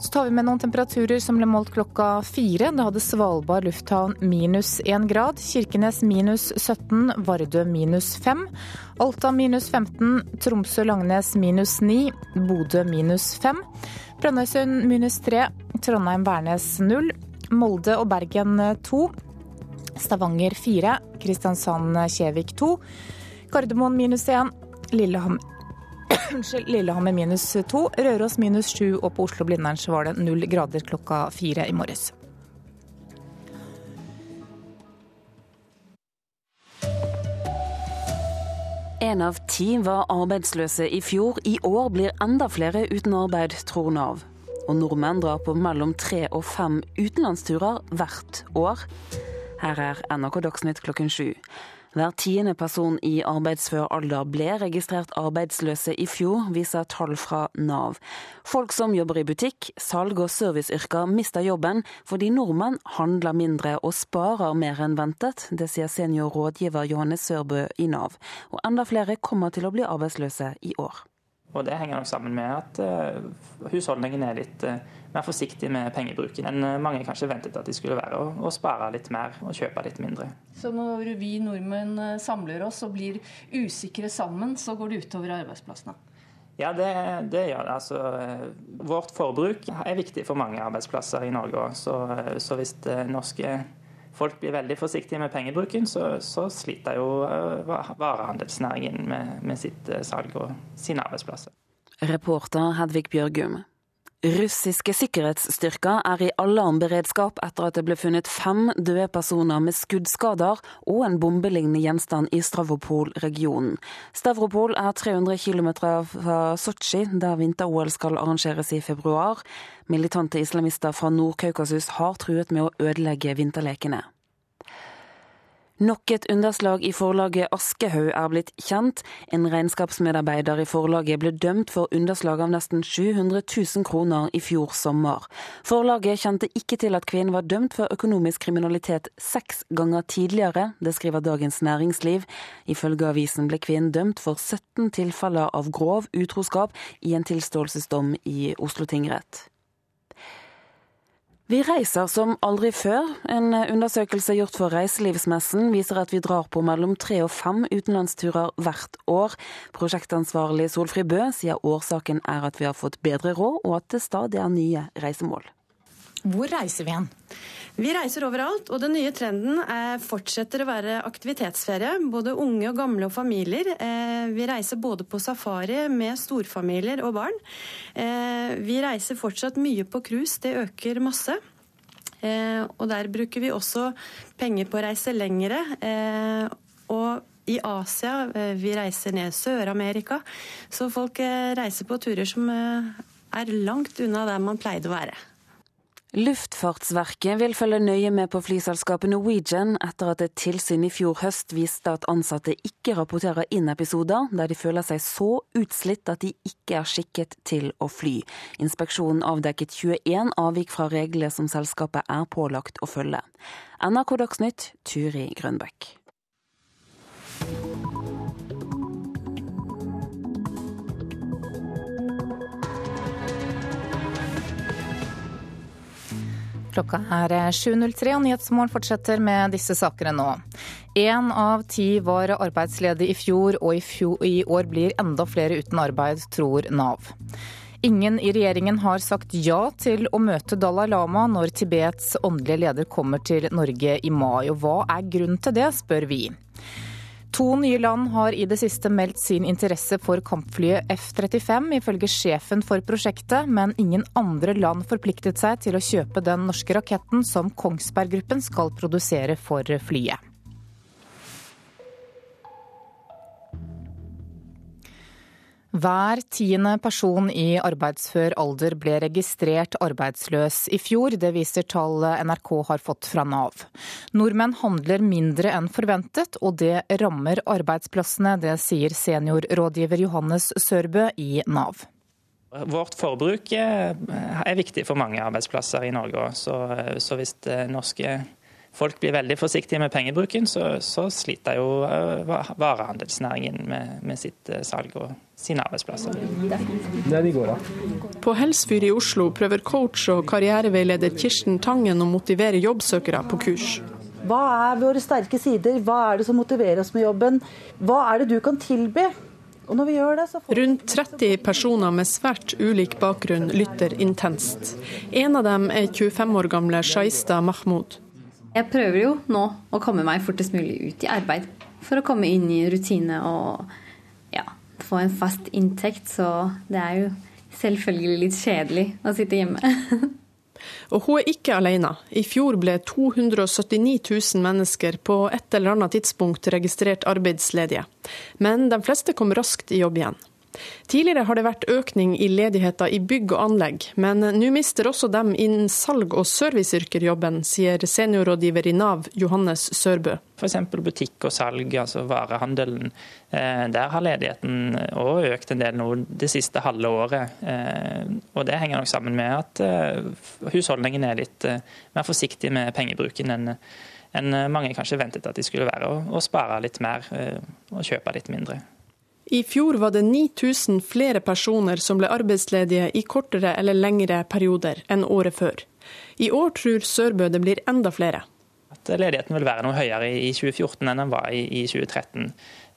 Speaker 1: Så tar vi med noen temperaturer som ble målt klokka fire. Da hadde Svalbard lufthavn minus én grad, Kirkenes minus 17, Vardø minus 5, Alta minus 15, Tromsø-Langnes minus 9, Bodø minus 5, Brønnøysund minus 3, Trondheim-Værnes 0, Molde og Bergen 2, Stavanger 4, Kristiansand-Kjevik 2, Gardermoen minus 1, Lillehammer Unnskyld, Lillehammer minus to, Røros minus sju, og på Oslo-Blindern så var det null grader klokka fire i morges.
Speaker 30: En av ti var arbeidsløse i fjor. I år blir enda flere uten arbeid, tror Nav. Og nordmenn drar på mellom tre og fem utenlandsturer hvert år. Her er NRK Dagsnytt klokken sju. Hver tiende person i arbeidsfør alder ble registrert arbeidsløse i fjor, viser tall fra Nav. Folk som jobber i butikk, salg og serviceyrker mister jobben fordi nordmenn handler mindre og sparer mer enn ventet. Det sier senior rådgiver Johannes Sørbø i Nav. Og enda flere kommer til å bli arbeidsløse i år.
Speaker 31: Og Det henger nok sammen med at uh, husholdningen er litt uh, mer forsiktig med pengebruken enn uh, mange kanskje ventet at de skulle være, og, og spare litt mer og kjøpe litt mindre.
Speaker 32: Så når vi nordmenn samler oss og blir usikre sammen, så går det utover arbeidsplassene?
Speaker 31: Ja, det, det gjør det. Altså, vårt forbruk er viktig for mange arbeidsplasser i Norge òg. Så, så hvis norske folk blir veldig forsiktige med pengebruken, så, så sliter jo varehandelsnæringen med, med, sitt salg og sine arbeidsplasser.
Speaker 30: Reporter Hedvig Bjørgum. Russiske sikkerhetsstyrker er i alarmberedskap etter at det ble funnet fem døde personer med skuddskader og en bombelignende gjenstand i Stavropol-regionen. Stavropol er 300 km fra Sotsji, der vinter-OL skal arrangeres i februar. Militante islamister fra Nord-Kaukasus har truet med å ødelegge vinterlekene. Nok et underslag i forlaget Aschehoug er blitt kjent. En regnskapsmedarbeider i forlaget ble dømt for underslag av nesten 700 000 kroner i fjor sommer. Forlaget kjente ikke til at kvinnen var dømt for økonomisk kriminalitet seks ganger tidligere, det skriver Dagens Næringsliv. Ifølge avisen ble kvinnen dømt for 17 tilfeller av grov utroskap i en tilståelsesdom i Oslo tingrett. Vi reiser som aldri før. En undersøkelse gjort for Reiselivsmessen viser at vi drar på mellom tre og fem utenlandsturer hvert år. Prosjektansvarlig Solfrid Bø sier årsaken er at vi har fått bedre råd, og at det stadig er nye reisemål.
Speaker 1: Hvor reiser vi igjen?
Speaker 20: Vi reiser overalt, og den nye trenden fortsetter å være aktivitetsferie. Både unge og gamle og familier. Eh, vi reiser både på safari med storfamilier og barn. Eh, vi reiser fortsatt mye på cruise, det øker masse. Eh, og der bruker vi også penger på å reise lengre. Og i Asia, vi reiser ned Sør-Amerika. Så folk reiser på turer som er langt unna der man pleide å være.
Speaker 30: Luftfartsverket vil følge nøye med på flyselskapet Norwegian etter at et tilsyn i fjor høst viste at ansatte ikke rapporterer inn episoder der de føler seg så utslitt at de ikke er skikket til å fly. Inspeksjonen avdekket 21 avvik fra reglene som selskapet er pålagt å følge. NRK Dagsnytt, Turi Grønbekk.
Speaker 1: Klokka er 7.03 og Nyhetsmorgen fortsetter med disse sakene nå. Én av ti var arbeidsledig i fjor, og i, fjor, i år blir enda flere uten arbeid, tror Nav. Ingen i regjeringen har sagt ja til å møte Dalai Lama når Tibets åndelige leder kommer til Norge i mai. Og hva er grunnen til det, spør vi. To nye land har i det siste meldt sin interesse for kampflyet F-35, ifølge sjefen for prosjektet, men ingen andre land forpliktet seg til å kjøpe den norske raketten som Kongsberg Gruppen skal produsere for flyet. Hver tiende person i arbeidsfør alder ble registrert arbeidsløs i fjor. Det viser tall NRK har fått fra Nav. Nordmenn handler mindre enn forventet, og det rammer arbeidsplassene. Det sier seniorrådgiver Johannes Sørbø i Nav.
Speaker 31: Vårt forbruk er viktig for mange arbeidsplasser i Norge. Så, så hvis norske folk blir veldig forsiktige med pengebruken, så, så sliter jo uh, varehandelsnæringen med, med sitt uh, salg og sine arbeidsplasser.
Speaker 33: På Helsfyr i Oslo prøver coach og karriereveileder Kirsten Tangen å motivere jobbsøkere på kurs.
Speaker 34: Hva er våre sterke sider, hva er det som motiverer oss med jobben, hva er det du kan tilby? Det,
Speaker 33: Rundt 30 personer med svært ulik bakgrunn lytter intenst. En av dem er 25 år gamle Shaista Mahmoud.
Speaker 35: Jeg prøver jo nå å komme meg fortest mulig ut i arbeid. For å komme inn i rutine og ja, få en fast inntekt. Så det er jo selvfølgelig litt kjedelig å sitte hjemme.
Speaker 33: Og hun er ikke alene. I fjor ble 279 000 mennesker på et eller annet tidspunkt registrert arbeidsledige. Men de fleste kom raskt i jobb igjen. Tidligere har det vært økning i ledigheten i bygg og anlegg, men nå mister også dem innen salg og serviceyrker jobben, sier seniorrådgiver i Nav Johannes Sørbø.
Speaker 31: F.eks. butikk og salg, altså varehandelen. Eh, der har ledigheten òg økt en del nå det siste halve året. Eh, og Det henger nok sammen med at eh, husholdningene er litt mer forsiktige med pengebruken enn enn mange kanskje ventet at de skulle være, og, spare litt mer og kjøpe litt mindre.
Speaker 33: I fjor var det 9000 flere personer som ble arbeidsledige i kortere eller lengre perioder enn året før. I år tror Sørbø det blir enda flere.
Speaker 31: At ledigheten vil være noe høyere i 2014 enn den var i 2013.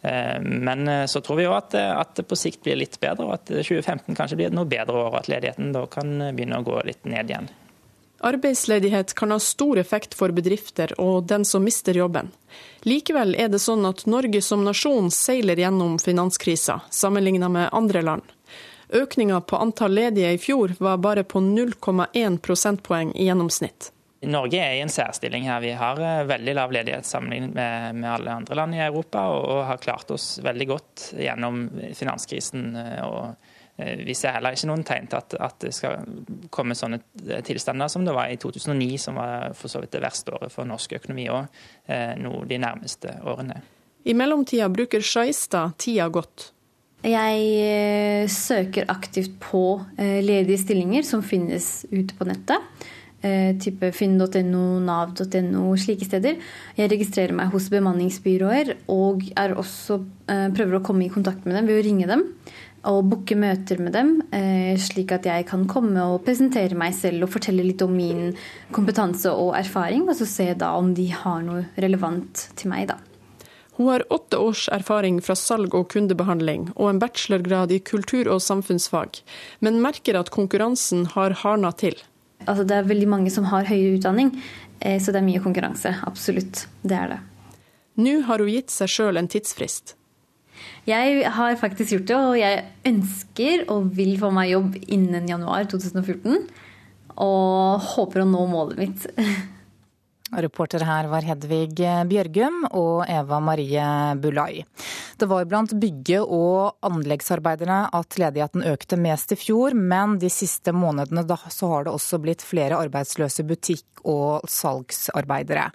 Speaker 31: Eh, men eh, så tror vi òg at, at, det på sikt blir litt bedre, og at 2015 kanskje blir et noe bedre år, og at ledigheten da kan begynne å gå litt ned igjen.
Speaker 33: Arbeidsledighet kan ha stor effekt for bedrifter og den som mister jobben. Likevel er det sånn at Norge som nasjon seiler gjennom finanskrisa, sammenlignet med andre land. Økninga på antall ledige i fjor var bare på 0,1 prosentpoeng i gjennomsnitt.
Speaker 31: Norge er i en særstilling her. Vi har eh, veldig lav ledighet sammenlignet med, med, alle andre land i Europa, og har klart oss veldig godt gjennom finanskrisen. Eh, og vi ser heller ikke noen tegn til at, at, det skal komme sånne tilstander som det var i 2009, som var for så vidt det verste året for norsk økonomi òg, eh, nå de nærmeste årene.
Speaker 33: I mellomtida bruker Skeistad tida godt.
Speaker 35: Jeg eh, søker aktivt på ledige stillinger som finnes ute på nettet. Type finn.no, nav.no, slike steder. Jeg registrerer meg hos bemanningsbyråer og også, prøver å komme i kontakt med dem ved å ringe dem og booke møter med dem, eh, slik at jeg kan komme og presentere meg selv og fortelle litt om min kompetanse og erfaring, og så se da om de har noe relevant til meg, da.
Speaker 33: Hun har åtte års erfaring fra salg og kundebehandling, og en bachelorgrad i kultur- og samfunnsfag, men merker at konkurransen har hardna til.
Speaker 35: Altså, det er veldig mange som har høyere utdanning, eh, så det er mye konkurranse. Absolutt. Det er det.
Speaker 33: Nå har hun gitt seg sjøl en tidsfrist.
Speaker 35: Jeg har faktisk gjort det, og jeg ønsker og vil få meg jobb innen januar 2014. Og håper å nå målet mitt.
Speaker 1: Reporter her var Hedvig Bjørgum og Eva Marie Bulai. Det var blant bygge- og anleggsarbeiderne at ledigheten økte mest i fjor, men de siste månedene så har det også blitt flere arbeidsløse butikk- og salgsarbeidere.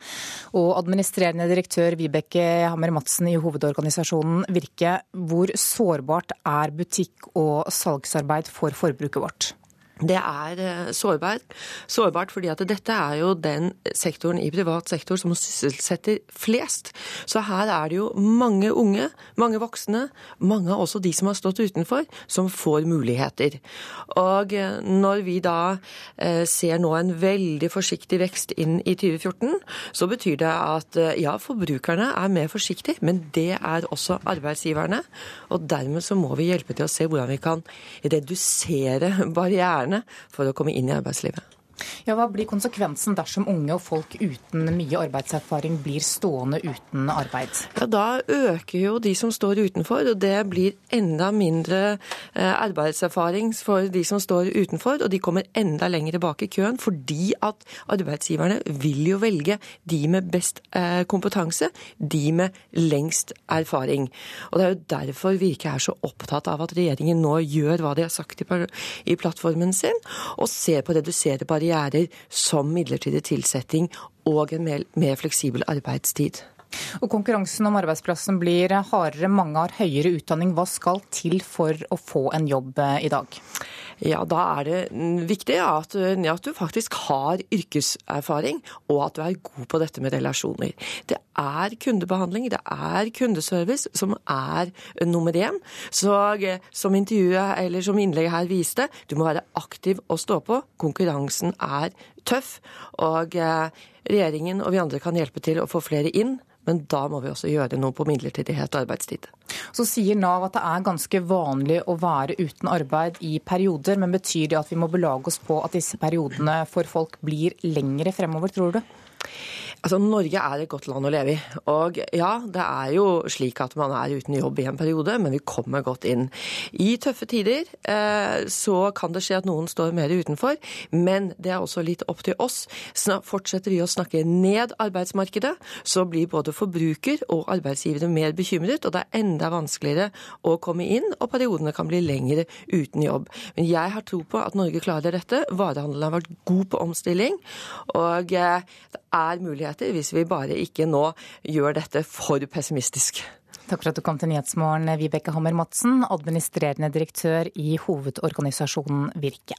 Speaker 1: Og administrerende direktør Vibeke Hammer Madsen i hovedorganisasjonen Virke, hvor sårbart er butikk- og salgsarbeid for forbruket vårt?
Speaker 36: Det er eh, sårbart, sårbart fordi at dette er jo den sektoren i privat sektor som sysselsetter flest. Så her er det jo mange unge, mange voksne, mange også de som har stått utenfor, som får muligheter. Og eh, når vi da eh, ser nå en veldig forsiktig vekst inn i 2014, så betyr det at ja, forbrukerne er mer forsiktige, men det er også arbeidsgiverne. Og dermed så må vi hjelpe til å se hvordan vi kan redusere barrierene barriérene for å komme inn i arbeidslivet.
Speaker 1: Ja, Hva blir konsekvensen dersom unge og folk uten mye arbeidserfaring blir stående uten arbeid?
Speaker 36: Ja, Da øker jo de som står utenfor, og det blir enda mindre eh, arbeidserfaring for de som står utenfor. Og de kommer enda lenger bak i køen, fordi at arbeidsgiverne vil jo velge de med best eh, kompetanse, de med lengst erfaring. Og Det er jo derfor vi ikke er så opptatt av at regjeringen nå gjør hva de har sagt i plattformen sin, og ser på å redusere barrierer karrierer som midlertidig tilsetting og en mer, mer fleksibel arbeidstid.
Speaker 1: Og Konkurransen om arbeidsplassen blir hardere. Mange har høyere utdanning. Hva skal til for å få en jobb eh, i dag?
Speaker 36: Ja, da er det viktig at, at, du faktisk har yrkeserfaring, og at du er god på dette med relasjoner. Det er kundebehandling, det er kundeservice som er nummer én. Så som intervjuet eller som innlegget her viste, du må være aktiv og stå på. Konkurransen er tøff, og eh, regjeringen og vi andre kan hjelpe til å få flere inn. Men da må vi også gjøre noe på midlertidighet og arbeidstid.
Speaker 1: Så sier Nav at det er ganske vanlig å være uten arbeid i perioder, men betyr det at vi må belage oss på at disse periodene for folk blir lengre fremover, tror du?
Speaker 36: Altså, Norge er et godt land å leve i. Og ja, det er jo slik at man er uten jobb i en periode, men vi kommer godt inn. I tøffe tider eh, så kan det skje at noen står mer utenfor, men det er også litt opp til oss. Fortsetter vi å snakke ned arbeidsmarkedet, så blir både forbruker og arbeidsgivere mer bekymret, og det er enda vanskeligere å komme inn, og periodene kan bli lengre uten jobb. Men jeg har tro på at Norge klarer dette. Varehandelen har vært god på omstilling, og eh, det er mulighet muligheter hvis vi bare ikke nå gjør dette for pessimistisk.
Speaker 1: Takk for at du kom til Nyhetsmorgen, Vibeke Hammer Madsen, administrerende direktør i hovedorganisasjonen Virke.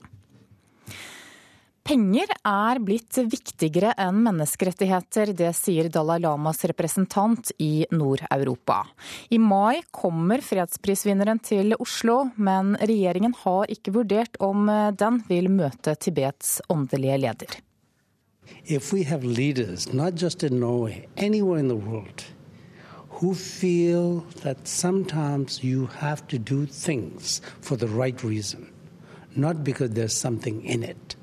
Speaker 1: Penger er blitt viktigere enn menneskerettigheter, det sier Dalai Lamas representant i Nord-Europa. I mai kommer fredsprisvinneren til Oslo, men regjeringen har ikke vurdert om den vil møte Tibets åndelige leder.
Speaker 7: If we have leaders, not just in Norway, anywhere in the world, who feel that sometimes you have to do things for the right reason, not because there's something in it.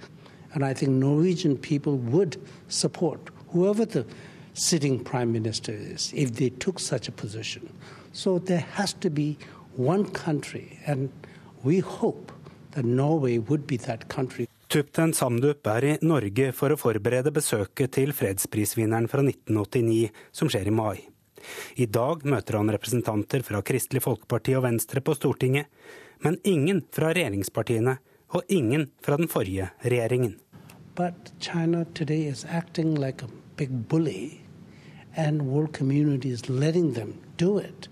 Speaker 7: And I think Norwegian people would support whoever the sitting prime minister is if they took such a position. So there has to be one country, and we hope that Norway would be that country.
Speaker 37: Tupten Samdup er i Norge for å forberede besøket til fredsprisvinneren fra 1989, som skjer i mai. I dag møter han representanter fra Kristelig Folkeparti og Venstre på Stortinget, men ingen fra regjeringspartiene og ingen fra den forrige regjeringen.
Speaker 7: But China today is acting like a big bully, and world community is letting them do it,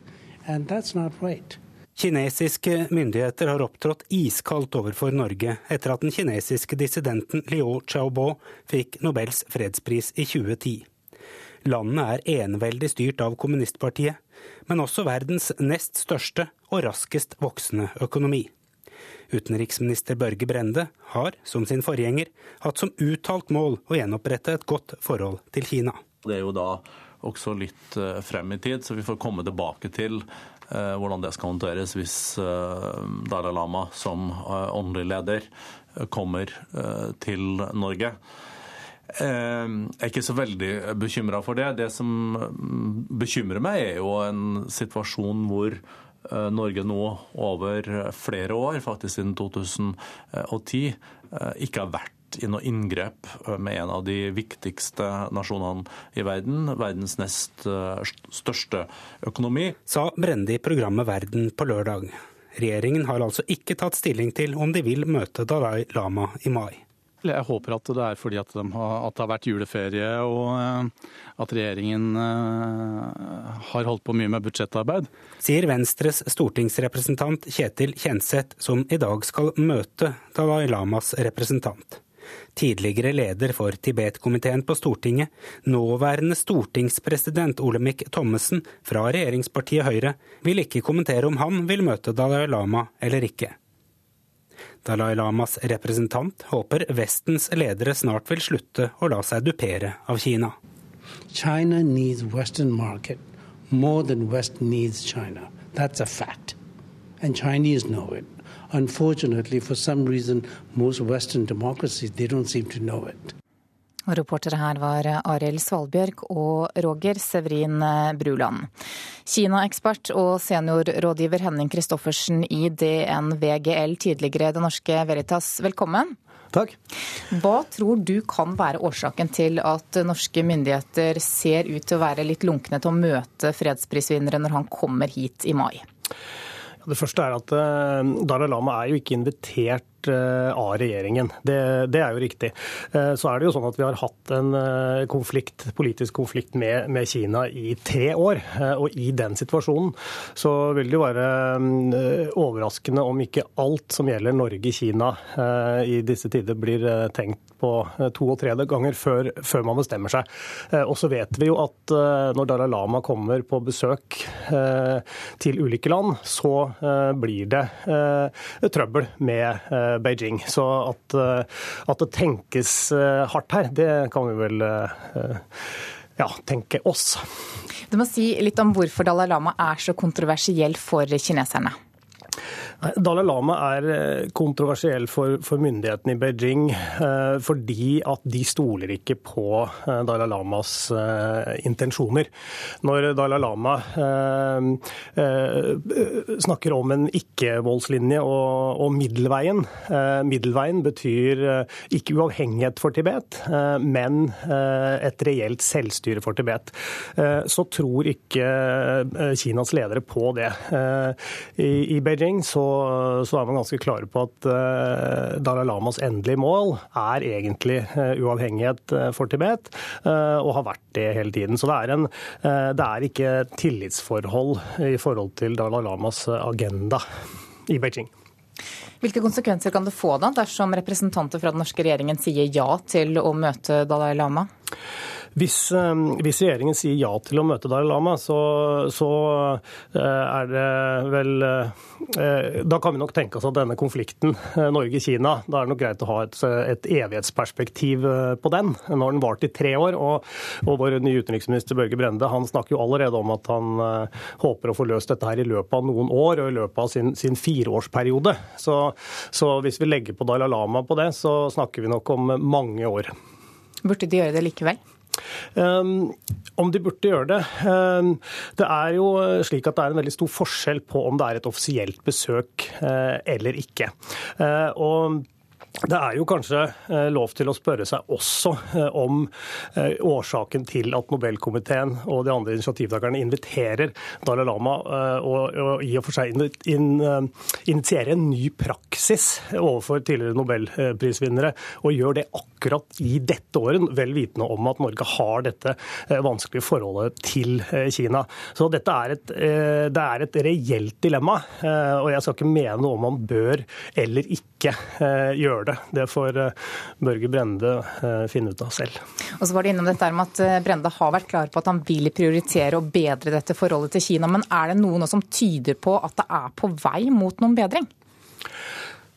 Speaker 7: and that's not right.
Speaker 37: Kinesiske myndigheter har opptrådt iskaldt overfor Norge etter at den kinesiske dissidenten Liu Xiaobo fikk Nobels fredspris i 2010. Landet er eneveldig styrt av kommunistpartiet, men også verdens nest største og raskest voksende økonomi. Utenriksminister Børge Brende har, som sin forgjenger, hatt som uttalt mål å gjenopprette et godt forhold til Kina.
Speaker 38: Det er jo da også litt eh, frem i tid, så vi får komme tilbake til hvordan det skal håndteres hvis eh, Dalai Lama som eh, åndelig leder kommer til Norge. Jeg er ikke så veldig bekymra for det. Det som mm, bekymrer meg, er jo en situasjon hvor Norge nå over flere år, faktisk siden 2010, ikke har vært i noe inngrep eh, med en av de viktigste nasjonene i verden, verdens nest eh, største økonomi.
Speaker 37: Sa Brende i programmet Verden på lørdag. Regjeringen har altså ikke tatt stilling til om de vil møte Dalai Lama i mai.
Speaker 39: Jeg håper at det er fordi at, de har, at, det har vært juleferie og eh, at regjeringen har holdt på mye med budsjettarbeid.
Speaker 37: Sier Venstres stortingsrepresentant Kjetil Kjenseth, som i dag skal møte Dalai Lamas representant tidligere leder for Tibet-komiteen på Stortinget, nåværende stortingspresident Olemic Thommessen fra regjeringspartiet Høyre, vil ikke kommentere om han vil møte Dalai Lama eller ikke. Dalai Lamas representant håper Vestens ledere snart vil slutte å la seg dupere av Kina.
Speaker 7: China needs Western market more than West needs China. That's a fact. And Chinese know it. Unfortunately, for some reason, most Western democracies, they don't seem to know it.
Speaker 1: Reportere her var Arild Svalbjørg og Roger Severin Bruland. Kina-ekspert og seniorrådgiver Henning Christoffersen i DNVGL, tidligere Det Norske Veritas, velkommen.
Speaker 40: Takk.
Speaker 1: Hva tror du kan være årsaken til at norske myndigheter ser ut til å være litt lunkne til å møte fredsprisvinneren når han kommer hit i mai?
Speaker 40: Det første er at eh, Dalai Lama er jo ikke invitert
Speaker 41: av regjeringen. Det, det, er jo riktig. Så er det jo sånn at vi har hatt en konflikt, politisk konflikt med, med Kina i tre år. Og i den situasjonen så vil det jo være overraskende om ikke alt som gjelder Norge-Kina i disse tider blir tenkt på to og tre ganger før, før man bestemmer seg. Og så vet vi jo at når Dalai Lama kommer på besøk til ulike land, så eh, blir det eh, trøbbel med eh, Beijing. Så at, at det tenkes hardt her, det kan vi vel ja, tenke oss.
Speaker 1: Du må si litt om hvorfor Dalai Lama er så kontroversiell for kineserne.
Speaker 41: Dalai Lama er eh, kontroversiell for, for myndighetene i Beijing eh, fordi at de stoler ikke på eh, Dalai Lamas intensjoner. Når Dalai Lama snakker om en ikke-voldslinje og, og middelveien Middelveien betyr ikke uavhengighet for Tibet, men et reelt selvstyre for Tibet. Så tror ikke Kinas ledere på det. I Beijing så så, er man ganske klare på at uh, Dalai Lamas endelige mål er egentlig uh, uavhengighet eh, for Tibet, og har vært det hele tiden. Så det er, en, det er ikke tillitsforhold i forhold til Dalai Lamas agenda i Beijing.
Speaker 1: Hvilke konsekvenser kan det få da, dersom representanter fra den norske regjeringen sier ja til å møte Dalai Lama?
Speaker 41: Hvis, eh, hvis, regjeringen sier ja til å møte Dalai Lama, så, så eh, er det vel eh, Da kan vi nok tenke oss at denne konflikten Norge-Kina, da er det nok greit å ha et, et evighetsperspektiv på den. Nå har den vart i tre år, og, og vår nye utenriksminister Børge Brende han snakker jo allerede om at han håper å få løst dette her i løpet av noen år og i løpet av sin, sin fireårsperiode. Så, så hvis vi legger på Dalai Lama på det, så snakker vi nok om mange år.
Speaker 1: Burde de gjøre det likevel?
Speaker 41: Um, om de burde gjøre det? Um, det er jo slik at det er en veldig stor forskjell på om det er et offisielt besøk uh, eller ikke. Uh, og det er jo kanskje eh, lov til å spørre seg også eh, om eh, årsaken til at Nobelkomiteen og de andre initiativtakerne inviterer Dalai Lama og i og for seg initierer en ny praksis overfor tidligere nobelprisvinnere, og gjør det akkurat i dette året, vel vitende om at Norge har dette vanskelige forholdet til Kina. Så dette er et, det er et reelt dilemma, og jeg skal ikke mene noe om man bør eller ikke gjøre det. Det får eh, Børge Brende eh, finne ut av selv.
Speaker 1: Og så var det innom dette med at eh, Brende har vært klar på at han vil prioritere å bedre dette forholdet til Kina. Men er det noe som tyder på at det er på vei mot noen bedring?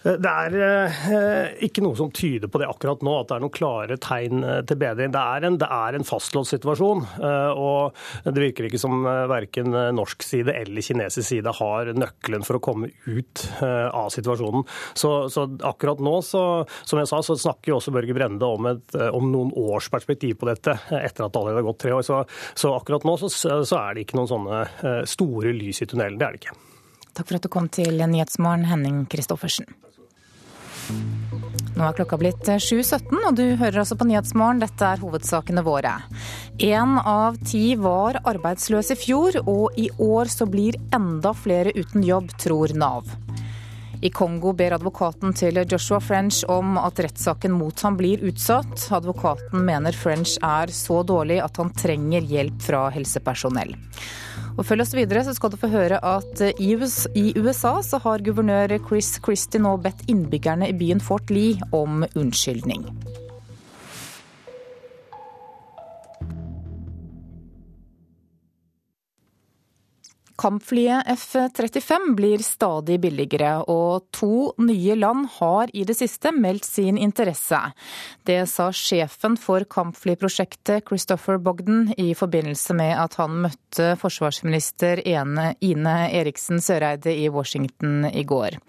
Speaker 41: Det er eh, ikke noe som tyder på det akkurat nå, at det er noen klare tegn eh, til bedring. Det er en, det er en fastlåst situasjon, eh, og det virker ikke som verken norsk side eller kinesisk side har nøkkelen for å komme ut av situasjonen. Så, så akkurat nå, så, som jeg sa, så snakker jo også Børge Brende om, et, om noen års perspektiv på dette, etter at det allerede har gått tre år. Så, så akkurat nå så, så er det ikke noen sånne store lys i tunnelen. Det er det ikke.
Speaker 1: Takk for at du kom til Nyhetsmorgen, Henning Christoffersen. Nå er klokka blitt 7.17, og du hører altså på Nyhetsmorgen. Dette er hovedsakene våre. Én av ti var arbeidsløs i fjor, og i år så blir enda flere uten jobb, tror Nav. I Kongo ber advokaten til Joshua French om at rettssaken mot ham blir utsatt. Advokaten mener French er så dårlig at han trenger hjelp fra helsepersonell. Og Følg oss videre, så skal du få høre at i USA så har guvernør Chris Christie nå bedt innbyggerne i byen Fort Lee om unnskyldning. Kampflyet F-35 blir stadig billigere, og to nye land har i det siste meldt sin interesse. Det sa sjefen for kampflyprosjektet Christopher Bogdan i forbindelse med at han møtte forsvarsminister Ine Eriksen Søreide i Washington i går.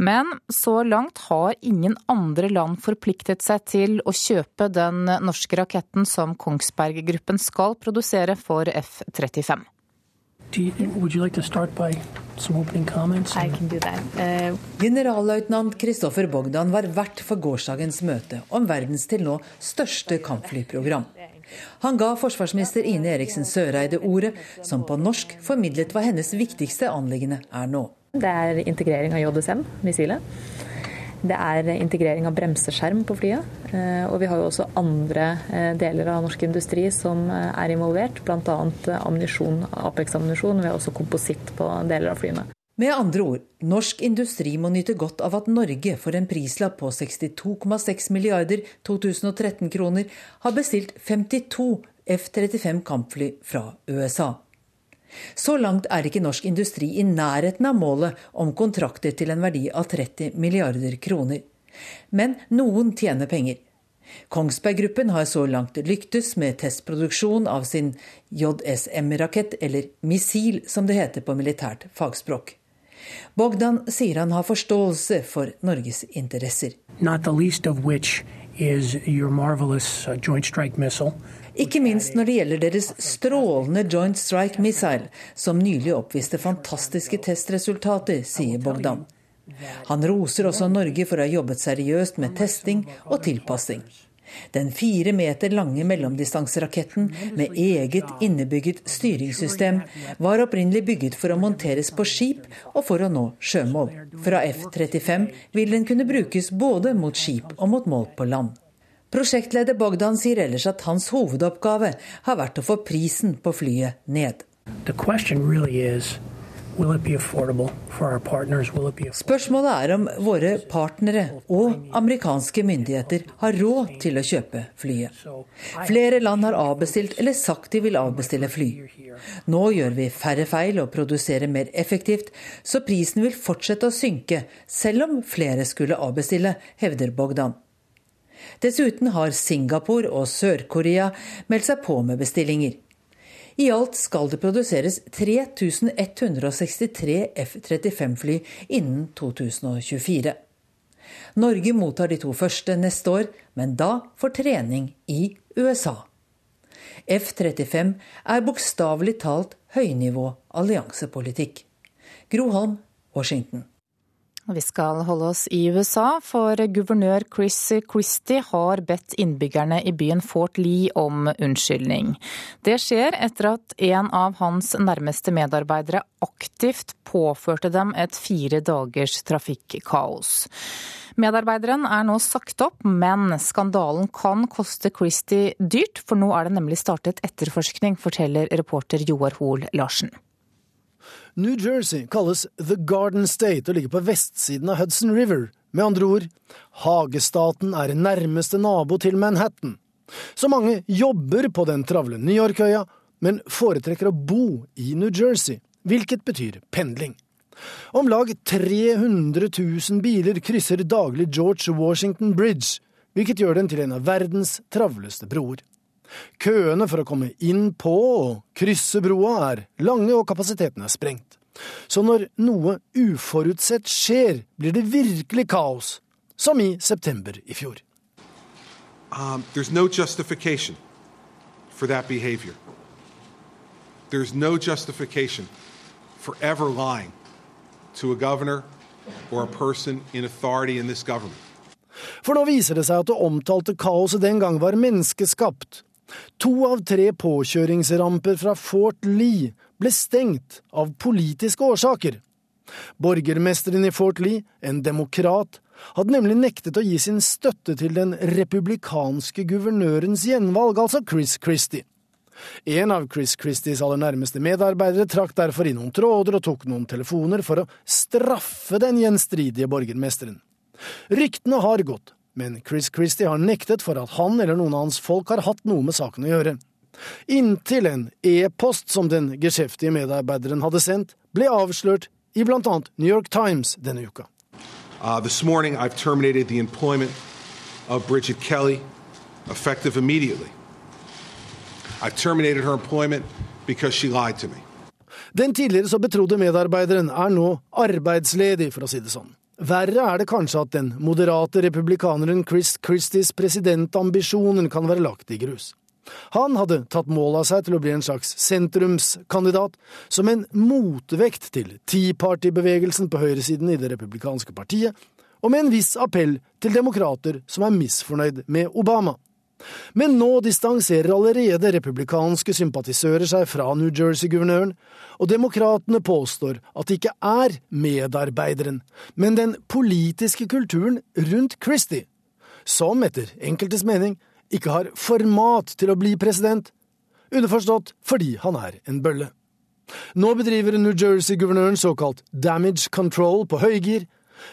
Speaker 1: Men så langt har ingen andre land forpliktet seg til å kjøpe den norske raketten som Kongsberg Gruppen skal produsere for F-35.
Speaker 40: You, would you like to start by some opening comments? I can do that. Uh, Generalløytnant Kristoffer Bogdan var vert for gårsdagens møte om verdens til nå største kampflyprogram. Han ga forsvarsminister Ine Eriksen Søreide ordet, som på norsk formidlet hva hennes viktigste anliggende er nå.
Speaker 42: Det er integrering av JSM, missilet.
Speaker 43: Det er integrering av bremseskjerm på flyet. Eh, og vi har jo også andre eh, deler av norsk industri som eh, er involvert, bl.a. ammunisjon, Apex-ammunisjon. Vi har også kompositt på deler av flyene.
Speaker 40: Med andre ord, norsk industri må nyte godt av at Norge for en prislapp på 62,6 milliarder 2013-kroner har bestilt 52 F-35 kampfly fra USA. Så langt er ikke norsk industri i nærheten av målet om kontrakter til en verdi av 30 milliarder kroner. Men noen tjener penger. Kongsberg Gruppen har så langt lyktes med testproduksjon av sin JSM-rakett, eller missil som det heter på militært fagspråk. Bogdan sier han har forståelse for Norges interesser.
Speaker 42: Not the least of which is your marvelous uh, Joint Strike.
Speaker 40: Ikke minst når det gjelder deres strålende Joint Strike Missile, som nylig oppviste fantastiske testresultater, sier Bogdan. Han roser også Norge for å ha jobbet seriøst med testing og tilpassing. Den fire meter lange mellomdistanseraketten med eget innebygget styringssystem var opprinnelig bygget for å monteres på skip og for å nå sjømål. Fra F-35 vil den kunne brukes både mot skip og mot mål på land. Prosjektleder Bogdan sier ellers at hans hovedoppgave har vært å få prisen på flyet ned. Spørsmålet er om våre partnere og amerikanske myndigheter har råd til å kjøpe flyet. Flere land har avbestilt eller sagt de vil avbestille fly. Nå gjør vi færre feil og produserer mer effektivt, så prisen vil fortsette å synke, selv om flere skulle avbestille, hevder Bogdan. Dessuten har Singapore og Sør-Korea meldt seg på med bestillinger. I alt skal det produseres 3163 F-35-fly innen 2024. Norge mottar de to første neste år, men da for trening i USA. F-35 er bokstavelig talt høynivå alliansepolitikk. Groholm, Washington.
Speaker 1: Vi skal holde oss i USA, for guvernør Chris Christie har bedt innbyggerne i byen Fort Lee om unnskyldning. Det skjer etter at en av hans nærmeste medarbeidere aktivt påførte dem et fire dagers trafikkaos. Medarbeideren er nå sagt opp, men skandalen kan koste Christie dyrt, for nå er det nemlig startet etterforskning, forteller reporter Joar Hoel Larsen.
Speaker 44: New Jersey kalles The Garden State og ligger på vestsiden av Hudson River. Med andre ord, hagestaten er nærmeste nabo til Manhattan. Så mange jobber på den travle New York-øya, men foretrekker å bo i New Jersey, hvilket betyr pendling. Om lag 300 000 biler krysser daglig George Washington Bridge, hvilket gjør den til en av verdens travleste broer. Køene for å komme inn på og krysse broa er lange og kapasiteten er sprengt. Så når noe uforutsett skjer, blir det virkelig kaos, som i september i fjor.
Speaker 45: Um, there's no justification for that behavior. There's no justification for ever lying to a governor or a person in authority in this government.
Speaker 44: For nå viser det seg at det omtalte kaoset den gang var menneskeskapt, To av tre påkjøringsramper fra Fort Lee ble stengt av politiske årsaker. Borgermesteren i Fort Lee, en demokrat, hadde nemlig nektet å gi sin støtte til den republikanske guvernørens gjenvalg, altså Chris Christie. En av Chris Christies aller nærmeste medarbeidere trakk derfor i noen tråder og tok noen telefoner for å straffe den gjenstridige borgermesteren. Ryktene har gått men Chris Christie har nektet for at han eller noen av hans folk har hatt noe med saken å gjøre. Inntil en e-post som den geskjeftige medarbeideren hadde sendt, ble avslørt i annet New York Times denne uka.
Speaker 45: Uh, this morning I've terminated the employment of Bridget Kelly, effective immediately. I've terminated her employment because she lied to me.
Speaker 44: Den tidligere så betrodde medarbeideren er nå arbeidsledig, for å si det sånn. Verre er det kanskje at den moderate republikaneren Chris Christies presidentambisjoner kan være lagt i grus. Han hadde tatt mål av seg til å bli en slags sentrumskandidat, som en motvekt til Tea Party-bevegelsen på høyresiden i det republikanske partiet, og med en viss appell til demokrater som er misfornøyd med Obama. Men nå distanserer allerede republikanske sympatisører seg fra New Jersey-guvernøren, og demokratene påstår at det ikke er medarbeideren, men den politiske kulturen rundt Christie, som etter enkeltes mening ikke har format til å bli president, underforstått fordi han er en bølle. Nå bedriver New Jersey-guvernøren såkalt damage control på høygir,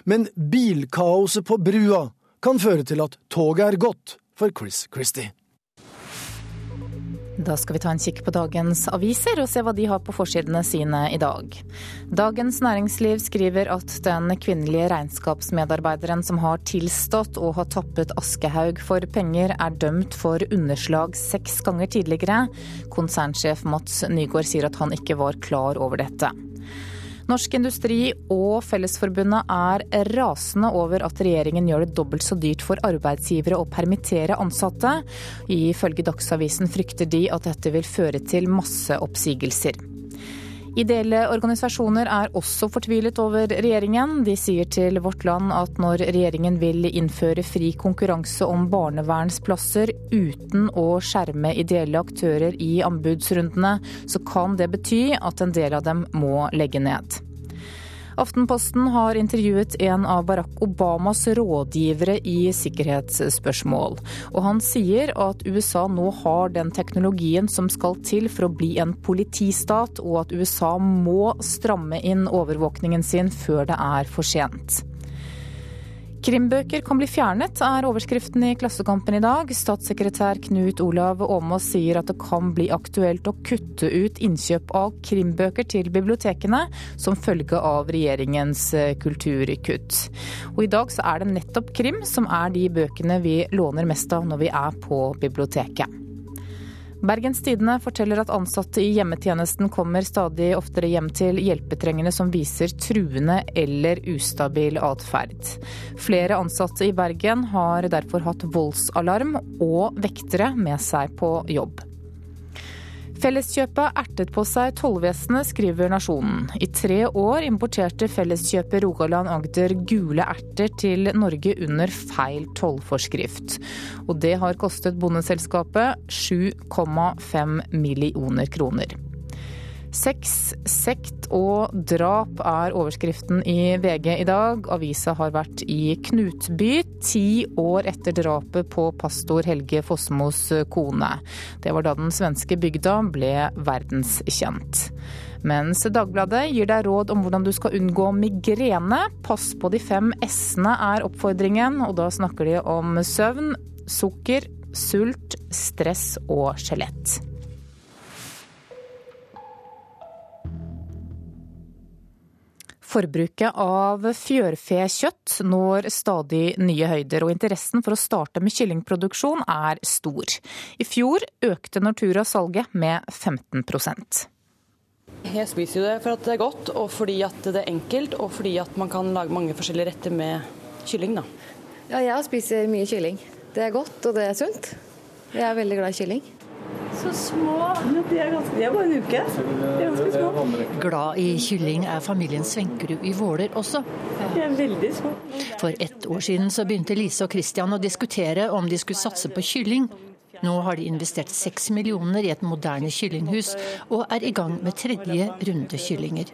Speaker 44: men bilkaoset på brua kan føre til at toget er gått for Chris Christie.
Speaker 1: Da skal vi ta en kikk på dagens aviser og se hva de har på forsidene sine i dag. Dagens Næringsliv skriver at den kvinnelige regnskapsmedarbeideren som har tilstått og har tappet Aschehoug for penger, er dømt for underslag seks ganger tidligere. Konsernsjef Mats Nygaard sier at han ikke var klar over dette. Norsk Industri og Fellesforbundet er rasende over at regjeringen gjør det dobbelt så dyrt for arbeidsgivere å permittere ansatte. Ifølge Dagsavisen frykter de at dette vil føre til masseoppsigelser. Ideelle organisasjoner er også fortvilet over regjeringen. De sier til Vårt Land at når regjeringen vil innføre fri konkurranse om barnevernsplasser uten å skjerme ideelle aktører i anbudsrundene, så kan det bety at en del av dem må legge ned. Aftenposten har intervjuet en av Barack Obamas rådgivere i sikkerhetsspørsmål. Og han sier at USA nå har den teknologien som skal til for å bli en politistat, og at USA må stramme inn overvåkningen sin før det er for sent. Krimbøker kan bli fjernet, er overskriften i Klassekampen i dag. Statssekretær Knut Olav Åmås sier at det kan bli aktuelt å kutte ut innkjøp av krimbøker til bibliotekene som følge av regjeringens eh, kulturkutt. Og i dag så er det nettopp krim som er de bøkene vi låner mest av når vi er på biblioteket. Bergens Tidende forteller at ansatte i hjemmetjenesten kommer stadig oftere hjem til hjelpetrengende som viser truende eller ustabil atferd. Flere ansatte i Bergen har derfor hatt voldsalarm og vektere med seg på jobb. Felleskjøpet ertet på seg tollvesenet, skriver Nasjonen. I tre år importerte Felleskjøpet Rogaland Agder gule erter til Norge under feil tollforskrift. Og det har kostet bondeselskapet 7,5 millioner kroner. Sex, sekt og drap er overskriften i VG i dag. Avisa har vært i Knutby ti år etter drapet på pastor Helge Fossmos kone. Det var da den svenske bygda ble verdenskjent. Mens Dagbladet gir deg råd om hvordan du skal unngå migrene. Pass på de fem s-ene er oppfordringen, og da snakker de om søvn, sukker, sult, stress og skjelett. Forbruket av fjørfekjøtt når stadig nye høyder, og interessen for å starte med kyllingproduksjon er stor. I fjor økte Nortura salget med 15%
Speaker 46: Jeg spiser jo det for at det er godt, og fordi at det er enkelt, og fordi at man kan lage mange forskjellige retter med kylling. da.
Speaker 47: Ja, jeg spiser mye kylling. Det er godt, og det er sunt. Jeg er veldig glad i kylling.
Speaker 48: Så små. De er, ganske, de er bare en uke. De er ganske små.
Speaker 49: Glad i kylling er familien Svenkerud i Våler også.
Speaker 48: De er veldig små.
Speaker 49: For ett år siden så begynte Lise og Christian å diskutere om de skulle satse på kylling. Nå har de investert seks millioner i et moderne kyllinghus, og er i gang med tredje runde kyllinger.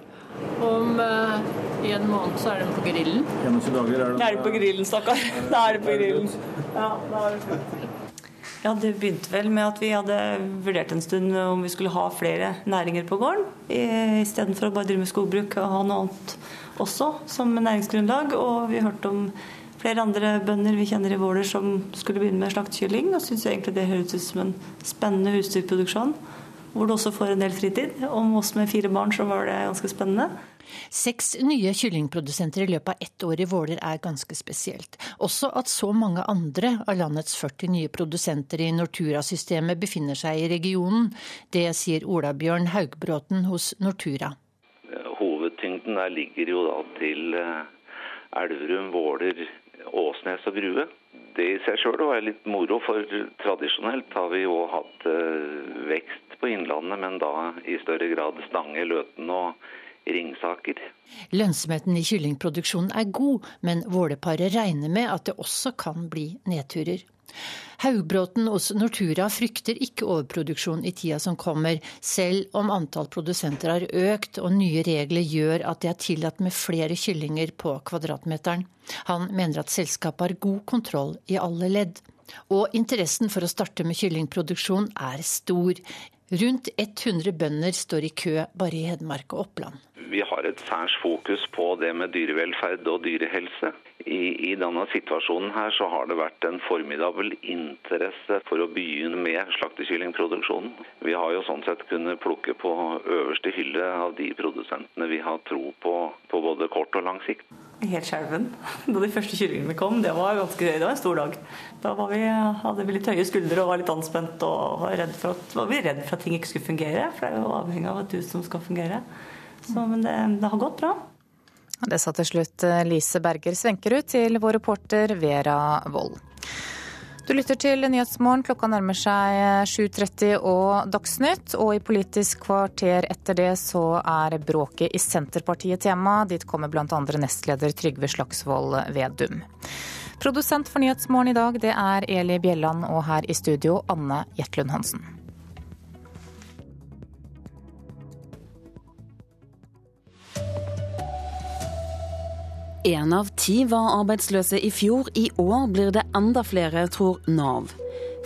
Speaker 48: Om uh, en måned så er de på grillen.
Speaker 50: 21 dager er det.
Speaker 48: Da er de på grillen, stakkar. Da er de på grillen. Ja, da er det slutt. Ja, Det begynte vel med at vi hadde vurdert en stund om vi skulle ha flere næringer på gården. Istedenfor å bare drive med skogbruk og ha noe annet også som næringsgrunnlag. Og vi hørte om flere andre bønder vi kjenner i Våler som skulle begynne med slaktekylling. Og syntes egentlig det høres ut som en spennende husdyrproduksjon. Hvor du også får en del fritid. Om oss med fire barn så var det ganske spennende.
Speaker 49: Seks nye kyllingprodusenter i løpet av ett år i Våler er ganske spesielt. Også at så mange andre av landets 40 nye produsenter i Nortura-systemet befinner seg i regionen. Det sier Ola-Bjørn Haugbråten hos Nortura.
Speaker 51: Hovedtyngden der ligger jo da til Elverum, Våler, Åsnes og Grue. Det i seg sjøl var litt moro, for tradisjonelt har vi jo hatt vekst på Innlandet, men da i større grad Stange, Løten og Ringsaker.
Speaker 49: Lønnsomheten i kyllingproduksjonen er god, men Våleparet regner med at det også kan bli nedturer. Haugbråten hos Nortura frykter ikke overproduksjon i tida som kommer, selv om antall produsenter har økt og nye regler gjør at det er tillatt med flere kyllinger på kvadratmeteren. Han mener at selskapet har god kontroll i alle ledd. Og interessen for å starte med kyllingproduksjon er stor. Rundt 100 bønder står i kø bare i Hedmark og Oppland.
Speaker 51: Vi har et særs fokus på det med dyrevelferd og dyrehelse. I, I, denne situasjonen her så har det vært en formidabel interesse for å begynne med slaktekyllingproduksjonen. Vi har jo sånn sett kunnet plukke på øverste hylle av de produsentene vi har tro på på både kort og lang sikt.
Speaker 48: Helt skjelven da de første kyllingene kom. Det var, ganske, det var en stor dag. Da vi, hadde vi litt høye skuldre og var litt anspent og var, redd for at, var vi redd for at ting ikke skulle fungere. For det er jo avhengig av at du som skal fungere. Så, men det, det har gått bra.
Speaker 1: Det sa til slutt eh, Lise Berger Svenkerud til vår reporter Vera Wold. Du lytter til Nyhetsmorgen. Klokka nærmer seg 7.30 eh, og Dagsnytt. Og i Politisk kvarter etter det så er bråket i Senterpartiet tema. Dit kommer bl.a. nestleder Trygve Slagsvold Vedum. Produsent for Nyhetsmorgen i dag det er Eli Bjelland, og her i studio Anne Jetlund Hansen.
Speaker 30: Én av ti var arbeidsløse i fjor. I år blir det enda flere, tror Nav.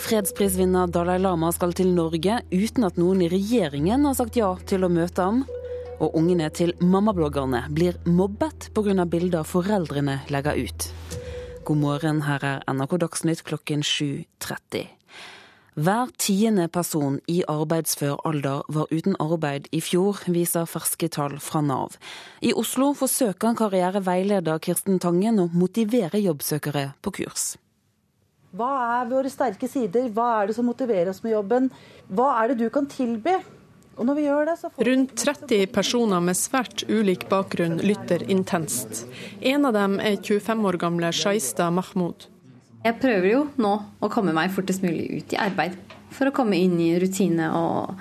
Speaker 30: Fredsprisvinner Dalai Lama skal til Norge uten at noen i regjeringen har sagt ja til å møte ham. Og ungene til mammabloggerne blir mobbet pga. bilder foreldrene legger ut. God morgen, her er NRK Dagsnytt klokken 7.30. Hver tiende person i arbeidsfør alder var uten arbeid i fjor, viser ferske tall fra Nav. I Oslo forsøker karriereveileder Kirsten Tangen å motivere jobbsøkere på kurs.
Speaker 32: Hva er våre sterke sider? Hva er det som motiverer oss med jobben? Hva er det du kan tilby? Det,
Speaker 33: Rundt 30 personer med svært ulik bakgrunn lytter intenst. En av dem er 25 år gamle Shaista Mahmoud.
Speaker 52: Jeg prøver jo nå å komme meg fortest mulig ut i arbeid. For å komme inn i rutine og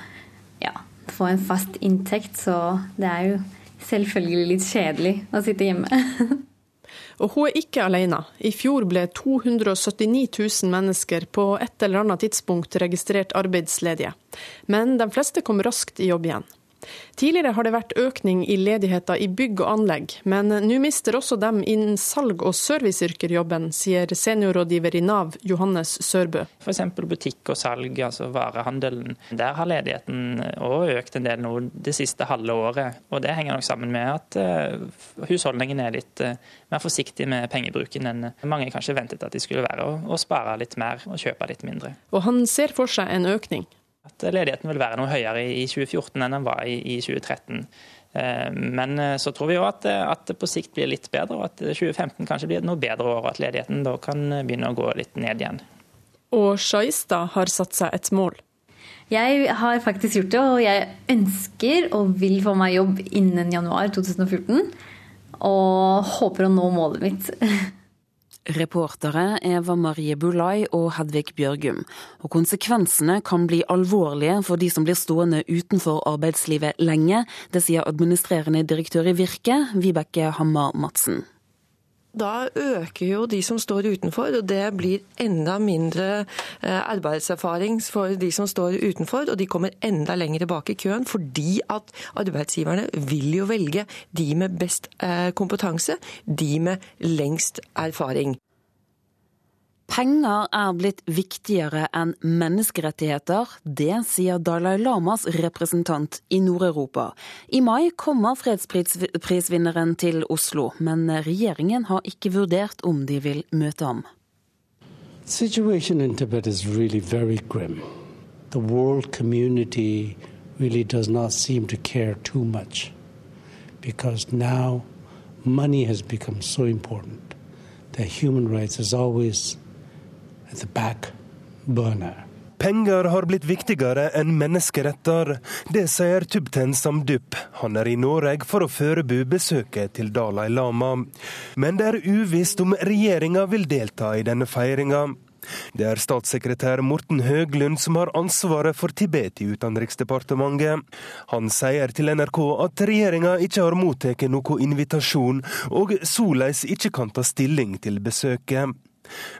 Speaker 52: ja, få en fast inntekt. Så det er jo selvfølgelig litt kjedelig å sitte hjemme.
Speaker 33: og hun er ikke alene. I fjor ble 279 000 mennesker på et eller annet tidspunkt registrert arbeidsledige. Men de fleste kom raskt i jobb igjen. Tidligere har det vært økning i ledigheten i bygg og anlegg, men nå mister også dem innen salg og serviceyrker jobben, sier seniorrådgiver i Nav Johannes Sørbø.
Speaker 31: F.eks. butikk og salg, altså varehandelen. Der har ledigheten òg økt en del nå det siste halve året. Og det henger nok sammen med at uh, husholdningene er litt uh, mer forsiktige med pengebruken enn mange kanskje ventet at de skulle være, og spare litt mer og kjøpe litt mindre.
Speaker 33: Og han ser for seg en økning
Speaker 31: at ledigheten vil være noe høyere i 2014 enn den var i 2013. Eh, men eh, så tror vi òg at, at, det på sikt blir litt bedre, og at 2015 kanskje blir et noe bedre år, og at ledigheten da kan begynne å gå litt ned igjen.
Speaker 33: Og Sjaistad har satt seg et mål.
Speaker 52: Jeg har faktisk gjort det, og jeg ønsker og vil få meg jobb innen januar 2014. Og håper å nå målet mitt.
Speaker 30: Reportere Eva Marie Bulai og Hedvig Bjørgum. Og konsekvensene kan bli alvorlige for de som blir stående utenfor arbeidslivet lenge. Det sier administrerende direktør i Virke, Vibeke Hammer Madsen
Speaker 36: da øker jo de som står utenfor, og det blir enda mindre eh, arbeidserfaring for de som står utenfor, og de kommer enda lenger bak i køen, fordi at arbeidsgiverne vil jo velge de med best eh, kompetanse, de med lengst erfaring.
Speaker 30: Penger er blitt viktigere enn menneskerettigheter. Det sier Dalai Lamas representant i Nord-Europa. I mai kommer fredsprisvinneren til Oslo, men regjeringen har ikke vurdert om de vil møte ham.
Speaker 7: Situasjonen i Tibet er really very grim. The world community really does not seem to care too much because now money has become so important that human rights is always
Speaker 8: Penger har blitt viktigere enn menneskeretter. Det sier Tubten Samdup. Han er i Norge for å forberede besøket til Dalai Lama. Men det er uvisst om regjeringa vil delta i denne feiringa. Det er statssekretær Morten Høglund som har ansvaret for Tibet i Utenriksdepartementet. Han sier til NRK at regjeringa ikke har mottatt noen invitasjon, og såleis ikke kan ta stilling til besøket.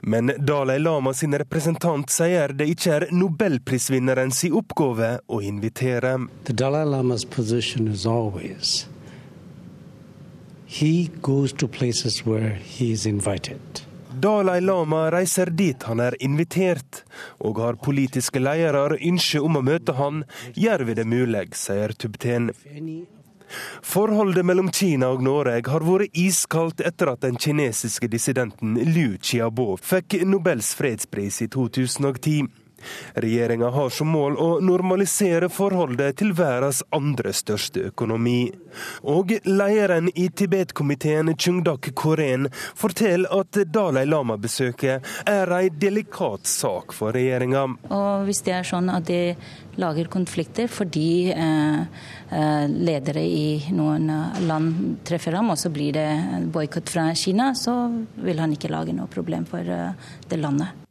Speaker 8: Men Dalai Lama sin representant sier det ikke er nobelprisvinnerens oppgave å invitere.
Speaker 7: The Dalai Lama's position is always he goes to places where he is invited.
Speaker 8: Dalai Lama reiser dit han er invitert, og har politiske ledere ønske om å møte han, gjør vi det mulig, sier Tubten. Forholdet mellom Kina og Norge har vært iskaldt etter at den kinesiske dissidenten Liu Xiaobo fikk Nobels fredspris i 2010. Regjeringa har som mål å normalisere forholdet til verdens andre største økonomi. Og lederen i Tibet-komiteen Chungdak Koren forteller at Dalai Lama-besøket er en delikat sak for regjeringa.
Speaker 53: Hvis det er sånn at de lager konflikter fordi eh, eh ledere i noen land treffer ham, og så blir det boikott fra Kina, så vil han ikke lage noe problem for eh, det landet.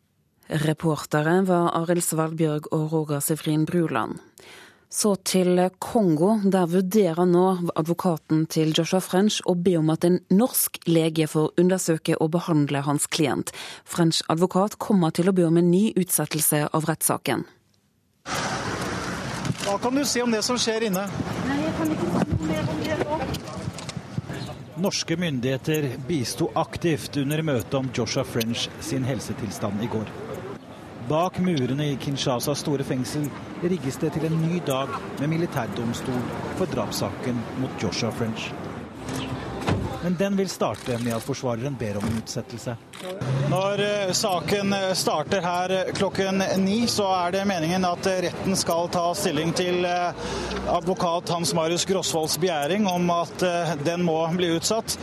Speaker 30: Reportere var Arild Svalbjørg og Roger Sefrin Bruland. Så til Kongo. Der vurderer nå advokaten til Joshua French å be om at en norsk lege får undersøke og behandle hans klient. French advokat kommer til å be om en ny utsettelse av rettssaken.
Speaker 54: Hva kan du si om det som skjer inne? Nei, jeg kan ikke si noe mer om det nå. Norske myndigheter bisto aktivt under møtet om Joshua French sin helsetilstand i går. Bak murene i Kinshasas store fengsel rigges det til en ny dag med militærdomstol for drapssaken mot Joshua French. Men den vil starte med at forsvareren ber om en utsettelse. Når eh, saken eh, starter her eh, klokken ni, så er det meningen at retten skal ta stilling til advokat Hans Marius Grosvolds begjæring om at den må bli utsatt.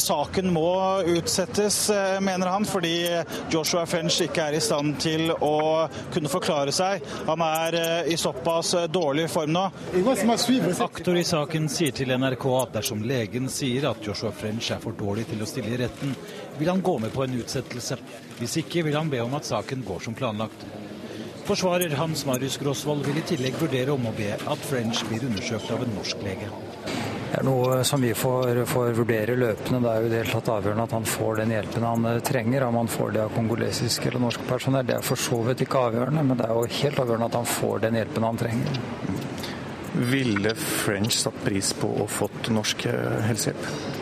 Speaker 54: Saken må utsettes, mener han, fordi Joshua French ikke er i stand til å kunne forklare seg. Han er i såpass dårlig form nå. Aktor i saken sier til NRK at dersom legen sier at Joshua French er for dårlig til å stille i retten, vil han gå med på en utsettelse. Hvis ikke vil han be om at saken går som planlagt. Forsvarer Hans Marius Grosvold vil i tillegg vurdere om å be at French blir undersøkt av en norsk lege.
Speaker 2: Det er noe som vi får, får, vurdere løpende. Det er jo helt tatt avgjørende at han får den hjelpen han eh, trenger. Om han får det av kongolesisk eller norsk personell, det er for så vidt ikke avgjørende. Men det er jo helt avgjørende at han får den hjelpen han trenger.
Speaker 55: Ville French satt pris på å fått norsk eh, helsehjelp?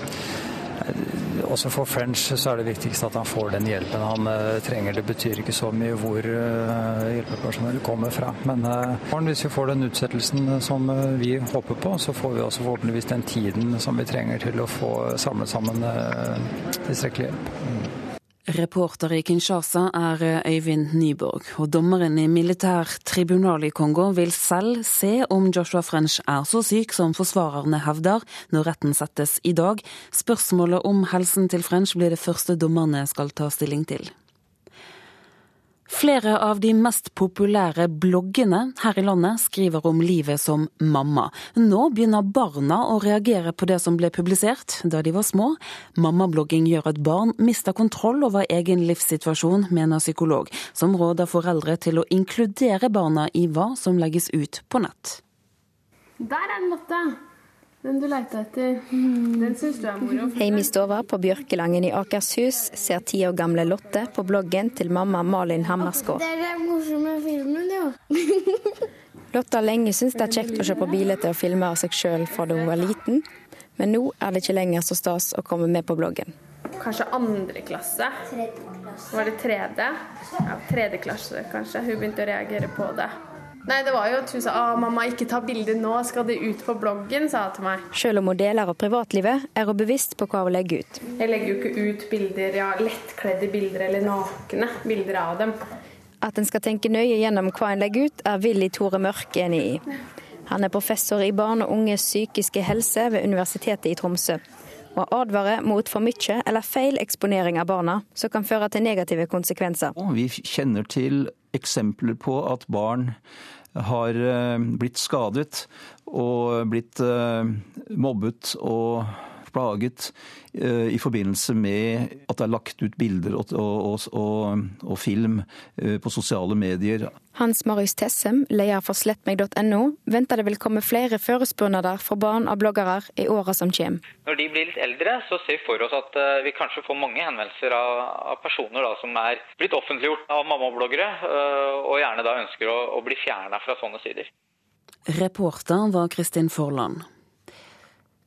Speaker 2: Også for French så er det viktigst at han får den hjelpen han uh, trenger. Det betyr ikke så mye hvor uh, hjelpepersonell kommer fra. Men uh, hvis vi får den utsettelsen som vi håper på, så får vi også forhåpentligvis den tiden som vi trenger til å få samlet sammen tilstrekkelig hjelp.
Speaker 30: Reporter i Kinshasa er eh, Øyvind Nyborg, og dommeren i militærtribunalet i Kongo vil selv se om Joshua French er så syk som forsvarerne hevder, når retten settes i dag. Spørsmålet om helsen til French blir det første dommerne skal ta stilling til. Flere av de mest populære bloggene her i landet skriver om livet som mamma. Nå begynner barna å reagere på det som ble publisert da de var små. Mammablogging gjør at barn mister kontroll over egen livssituasjon, mener psykolog, som råder foreldre til å inkludere barna i hva som legges ut på nett.
Speaker 24: Der er den, Lotte. Den du leita etter. Den syns du er moro.
Speaker 50: Hjemme i stova på Bjørkelangen i Akershus ser ti år gamle Lotte på bloggen til mamma Malin Hammersgaard.
Speaker 24: Det er den morsomme filmen,
Speaker 50: jo. Lotte har lenge syntes det er kjekt å se på bilder og filme av seg sjøl fra da hun var liten, men nå er det ikke lenger så stas å komme med på bloggen.
Speaker 24: Kanskje andre klasse. Tredje klasse. Var det tredje? Ja, tredje klasse, kanskje. Hun begynte å reagere på det. Nei, det var jo at hun sa ah, mamma, ikke ta bilde nå, skal det ut på bloggen, sa hun til meg.
Speaker 50: Selv om hun deler av privatlivet, er hun bevisst på hva hun legger ut.
Speaker 24: Jeg legger jo ikke ut bilder, ja, lettkledde bilder eller nakne bilder av dem.
Speaker 50: At en skal tenke nøye gjennom hva en legger ut, er Willy Tore Mørk enig i. Han er professor i barn og unges psykiske helse ved Universitetet i Tromsø og advarer mot for mye eller feil eksponering av barna, som kan føre til negative konsekvenser.
Speaker 3: Vi kjenner til eksempler på at barn har eh, blitt skadet og blitt eh, mobbet og
Speaker 56: plaget eh, i forbindelse med at det er lagt ut bilder og, og, og, og film eh, på sosiale medier.
Speaker 50: Hans Marius Tessem, leder for slettmeg.no, venter det vil komme flere forespørsler fra barn av bloggere i åra som kommer.
Speaker 57: Når de blir litt eldre, så ser vi for oss at eh, vi kanskje får mange henvendelser av, av personer da, som er blitt offentliggjort av mammabloggere, og gjerne da ønsker å, å bli fjerna fra sånne sider.
Speaker 30: Reporter var Kristin Forland.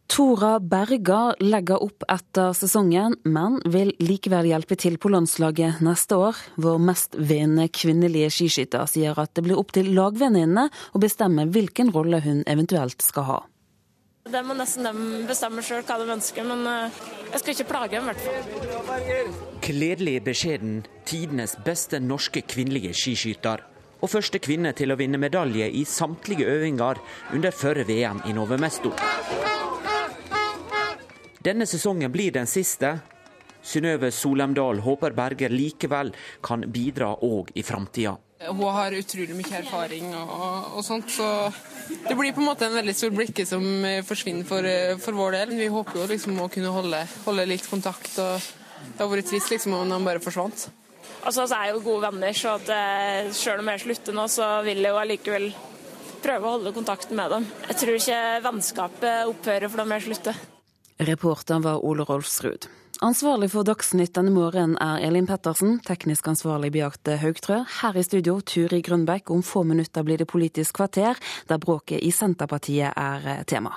Speaker 30: Tora Berga legger opp etter sesongen, men vil likevel hjelpe til på landslaget neste år. Vår mest vene kvinnelige skiskytter sier at det blir opp til lagvenninnene å bestemme hvilken rolle hun eventuelt skal ha.
Speaker 58: Det må nesten de bestemme sjøl hva de ønsker, men eh, jeg skal ikke plage dem i hvert fall.
Speaker 59: Kledelig beskjeden tidenes beste norske kvinnelige skiskytter. Og første kvinne til å vinne medalje i samtlige øvinger under førre VM i Nove Mesto. Denne sesongen blir den siste. Synnøve Solemdal håper Berger likevel kan bidra òg i framtida.
Speaker 60: Hun har utrolig mye erfaring og, og, sånt, så det blir på en måte en veldig stor blikke som forsvinner for, for vår del. Vi håper jo liksom å kunne holde, holde litt kontakt. og Det har vært trist liksom om de bare forsvant.
Speaker 58: Altså, så er jo gode venner, så at, eh, selv om jeg slutter nå, så vil jeg jo allikevel prøve å holde kontakten med dem. Jeg tror ikke vennskapet opphører for dem jeg slutter.
Speaker 30: Reporter var Ole Rolfsrud. Ansvarlig for Dagsnytt denne morgenen er Elin Pettersen, teknisk ansvarlig Beate Haugtrø. Her i studio Turi Grønbekk. Om få minutter blir det Politisk kvarter, der bråket i Senterpartiet er eh, tema.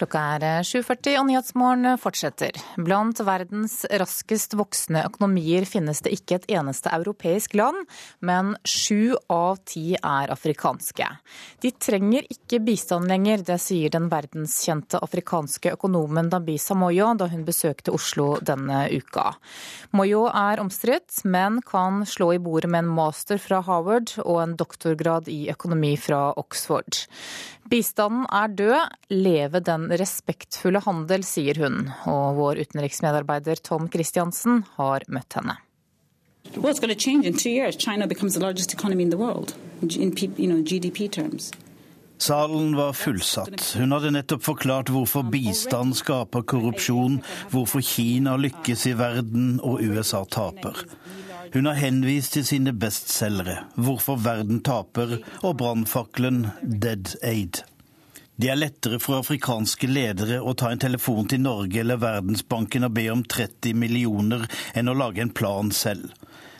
Speaker 1: Klokka er 7.40 og Nyhetsmorgen fortsetter. Blant verdens raskest voksende økonomier finnes det ikke et eneste europeisk land, men sju av ti er afrikanske. De trenger ikke bistand lenger, det sier den verdenskjente afrikanske økonomen Dabisa Moyo da hun besøkte Oslo denne uka. Moyo er omstridt, men kan slå i bordet med en master fra Harvard og en doktorgrad i økonomi fra Oxford. Bistanden er død, leve den respektfulle handel, sier hun. Og vår utenriksmedarbeider Tom Christiansen har møtt henne.
Speaker 61: Well, it's going to change in two years. China becomes the largest economy in the world in you know, GDP terms.
Speaker 62: Salen var fullsatt. Hun hadde nettopp forklart hvorfor bistand skaper korrupsjon, hvorfor Kina lykkes i verden og USA taper. Hun har henvist til sine bestselgere 'Hvorfor verden taper' og brannfakkelen 'Dead Aid'. Det er lettere for afrikanske ledere å ta en telefon til Norge eller Verdensbanken og be om 30 millioner enn å lage en plan selv.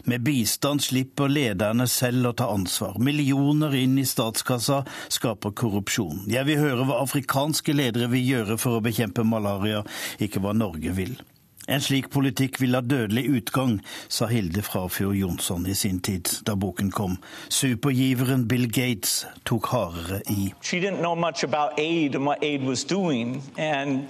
Speaker 62: Med bistand slipper lederne selv å ta ansvar. Millioner inn i statskassa skaper korrupsjon. Jeg vil høre hva afrikanske ledere vil gjøre for å bekjempe malaria, ikke hva Norge vil. En slik politikk vil ha dødelig utgang, sa Hilde Frafjord Jonsson i sin tid, da boken kom. Supergiveren Bill Gates tok hardere i.
Speaker 63: Aid and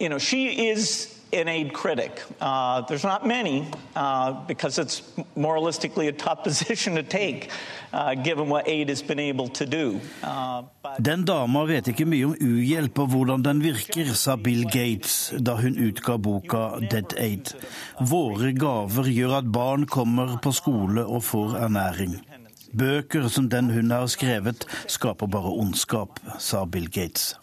Speaker 63: you know, she is an aid critic. Uh, there's not many uh, because it's moralistically a tough position to take, uh, given what aid has been able to do. Uh,
Speaker 62: den dama vet ikke mye om uhjelp og hvordan den virker, sa Bill Gates da hun utga boka Dead Aid. Våre gaver gjør at barn kommer på skole og får ernæring. Bøker som den hun har skrevet, skaper bare ondskap, sa Bill Gates.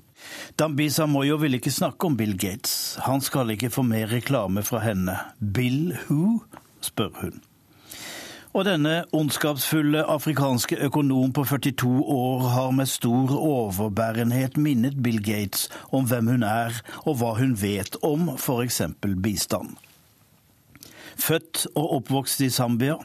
Speaker 62: Dambisa Moyo vil ikke snakke om Bill Gates. Han skal ikke få mer reklame fra henne. Bill who? spør hun. Og denne ondskapsfulle afrikanske økonom på 42 år har med stor overbærenhet minnet Bill Gates om hvem hun er og hva hun vet om f.eks. bistand. Født og oppvokst i Zambia.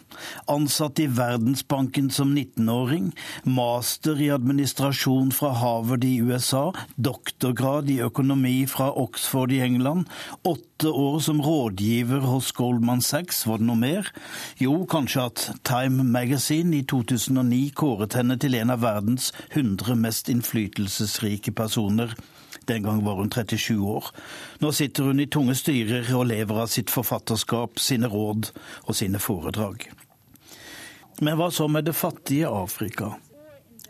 Speaker 62: Ansatt i Verdensbanken som 19-åring. Master i administrasjon fra Harvard i USA. Doktorgrad i økonomi fra Oxford i England. Åtte år som rådgiver hos Goldman Sachs. Var det noe mer? Jo, kanskje at Time Magazine i 2009 kåret henne til en av verdens 100 mest innflytelsesrike personer. Den gang var hun 37 år. Nå sitter hun i tunge styrer og lever av sitt forfatterskap, sine råd og sine foredrag. Men hva så med det fattige Afrika?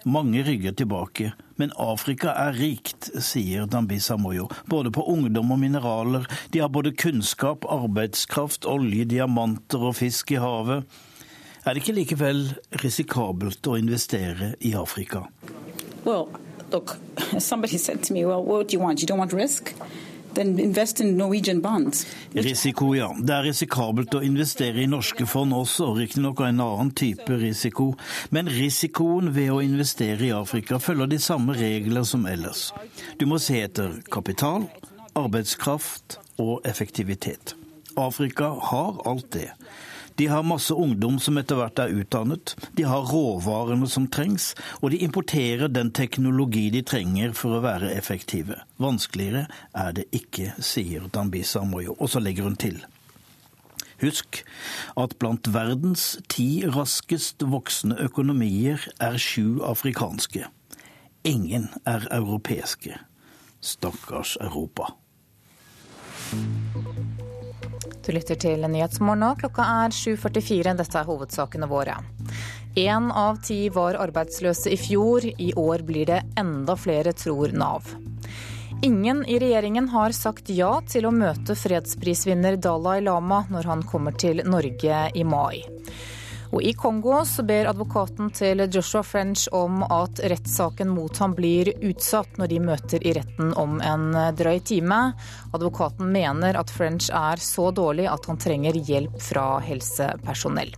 Speaker 62: Mange rygger tilbake, men Afrika er rikt, sier Dambisa Moyo. Både på ungdom og mineraler. De har både kunnskap, arbeidskraft, olje, diamanter og fisk i havet. Er det ikke likevel risikabelt å investere i Afrika?
Speaker 61: Well, look, somebody said to me, well, what do you want? You don't want risk?
Speaker 62: Risiko, ja. Det er risikabelt å investere i norske fond også, riktignok av en annen type risiko. Men risikoen ved å investere i Afrika følger de samme regler som ellers. Du må se etter kapital, arbeidskraft og effektivitet. Afrika har alt det. De har masse ungdom som etter hvert er utdannet, de har råvarene som trengs, og de importerer den teknologi de trenger for å være effektive. Vanskeligere er det ikke, sier Dambisa Moyo. Og så legger hun til. Husk at blant verdens ti raskest voksende økonomier er sju afrikanske. Ingen er europeiske. Stakkars Europa.
Speaker 1: Du lytter til Nyhetsmorgen nå. Klokka er 7.44. Dette er hovedsakene våre. Én av ti var arbeidsløse i fjor. I år blir det enda flere, tror Nav. Ingen i regjeringen har sagt ja til å møte fredsprisvinner Dalai Lama når han kommer til Norge i mai. Og I Kongo så ber advokaten til Joshua French om at rettssaken mot ham blir utsatt når de møter i retten om en drøy time. Advokaten mener at French er så dårlig at han trenger hjelp fra helsepersonell.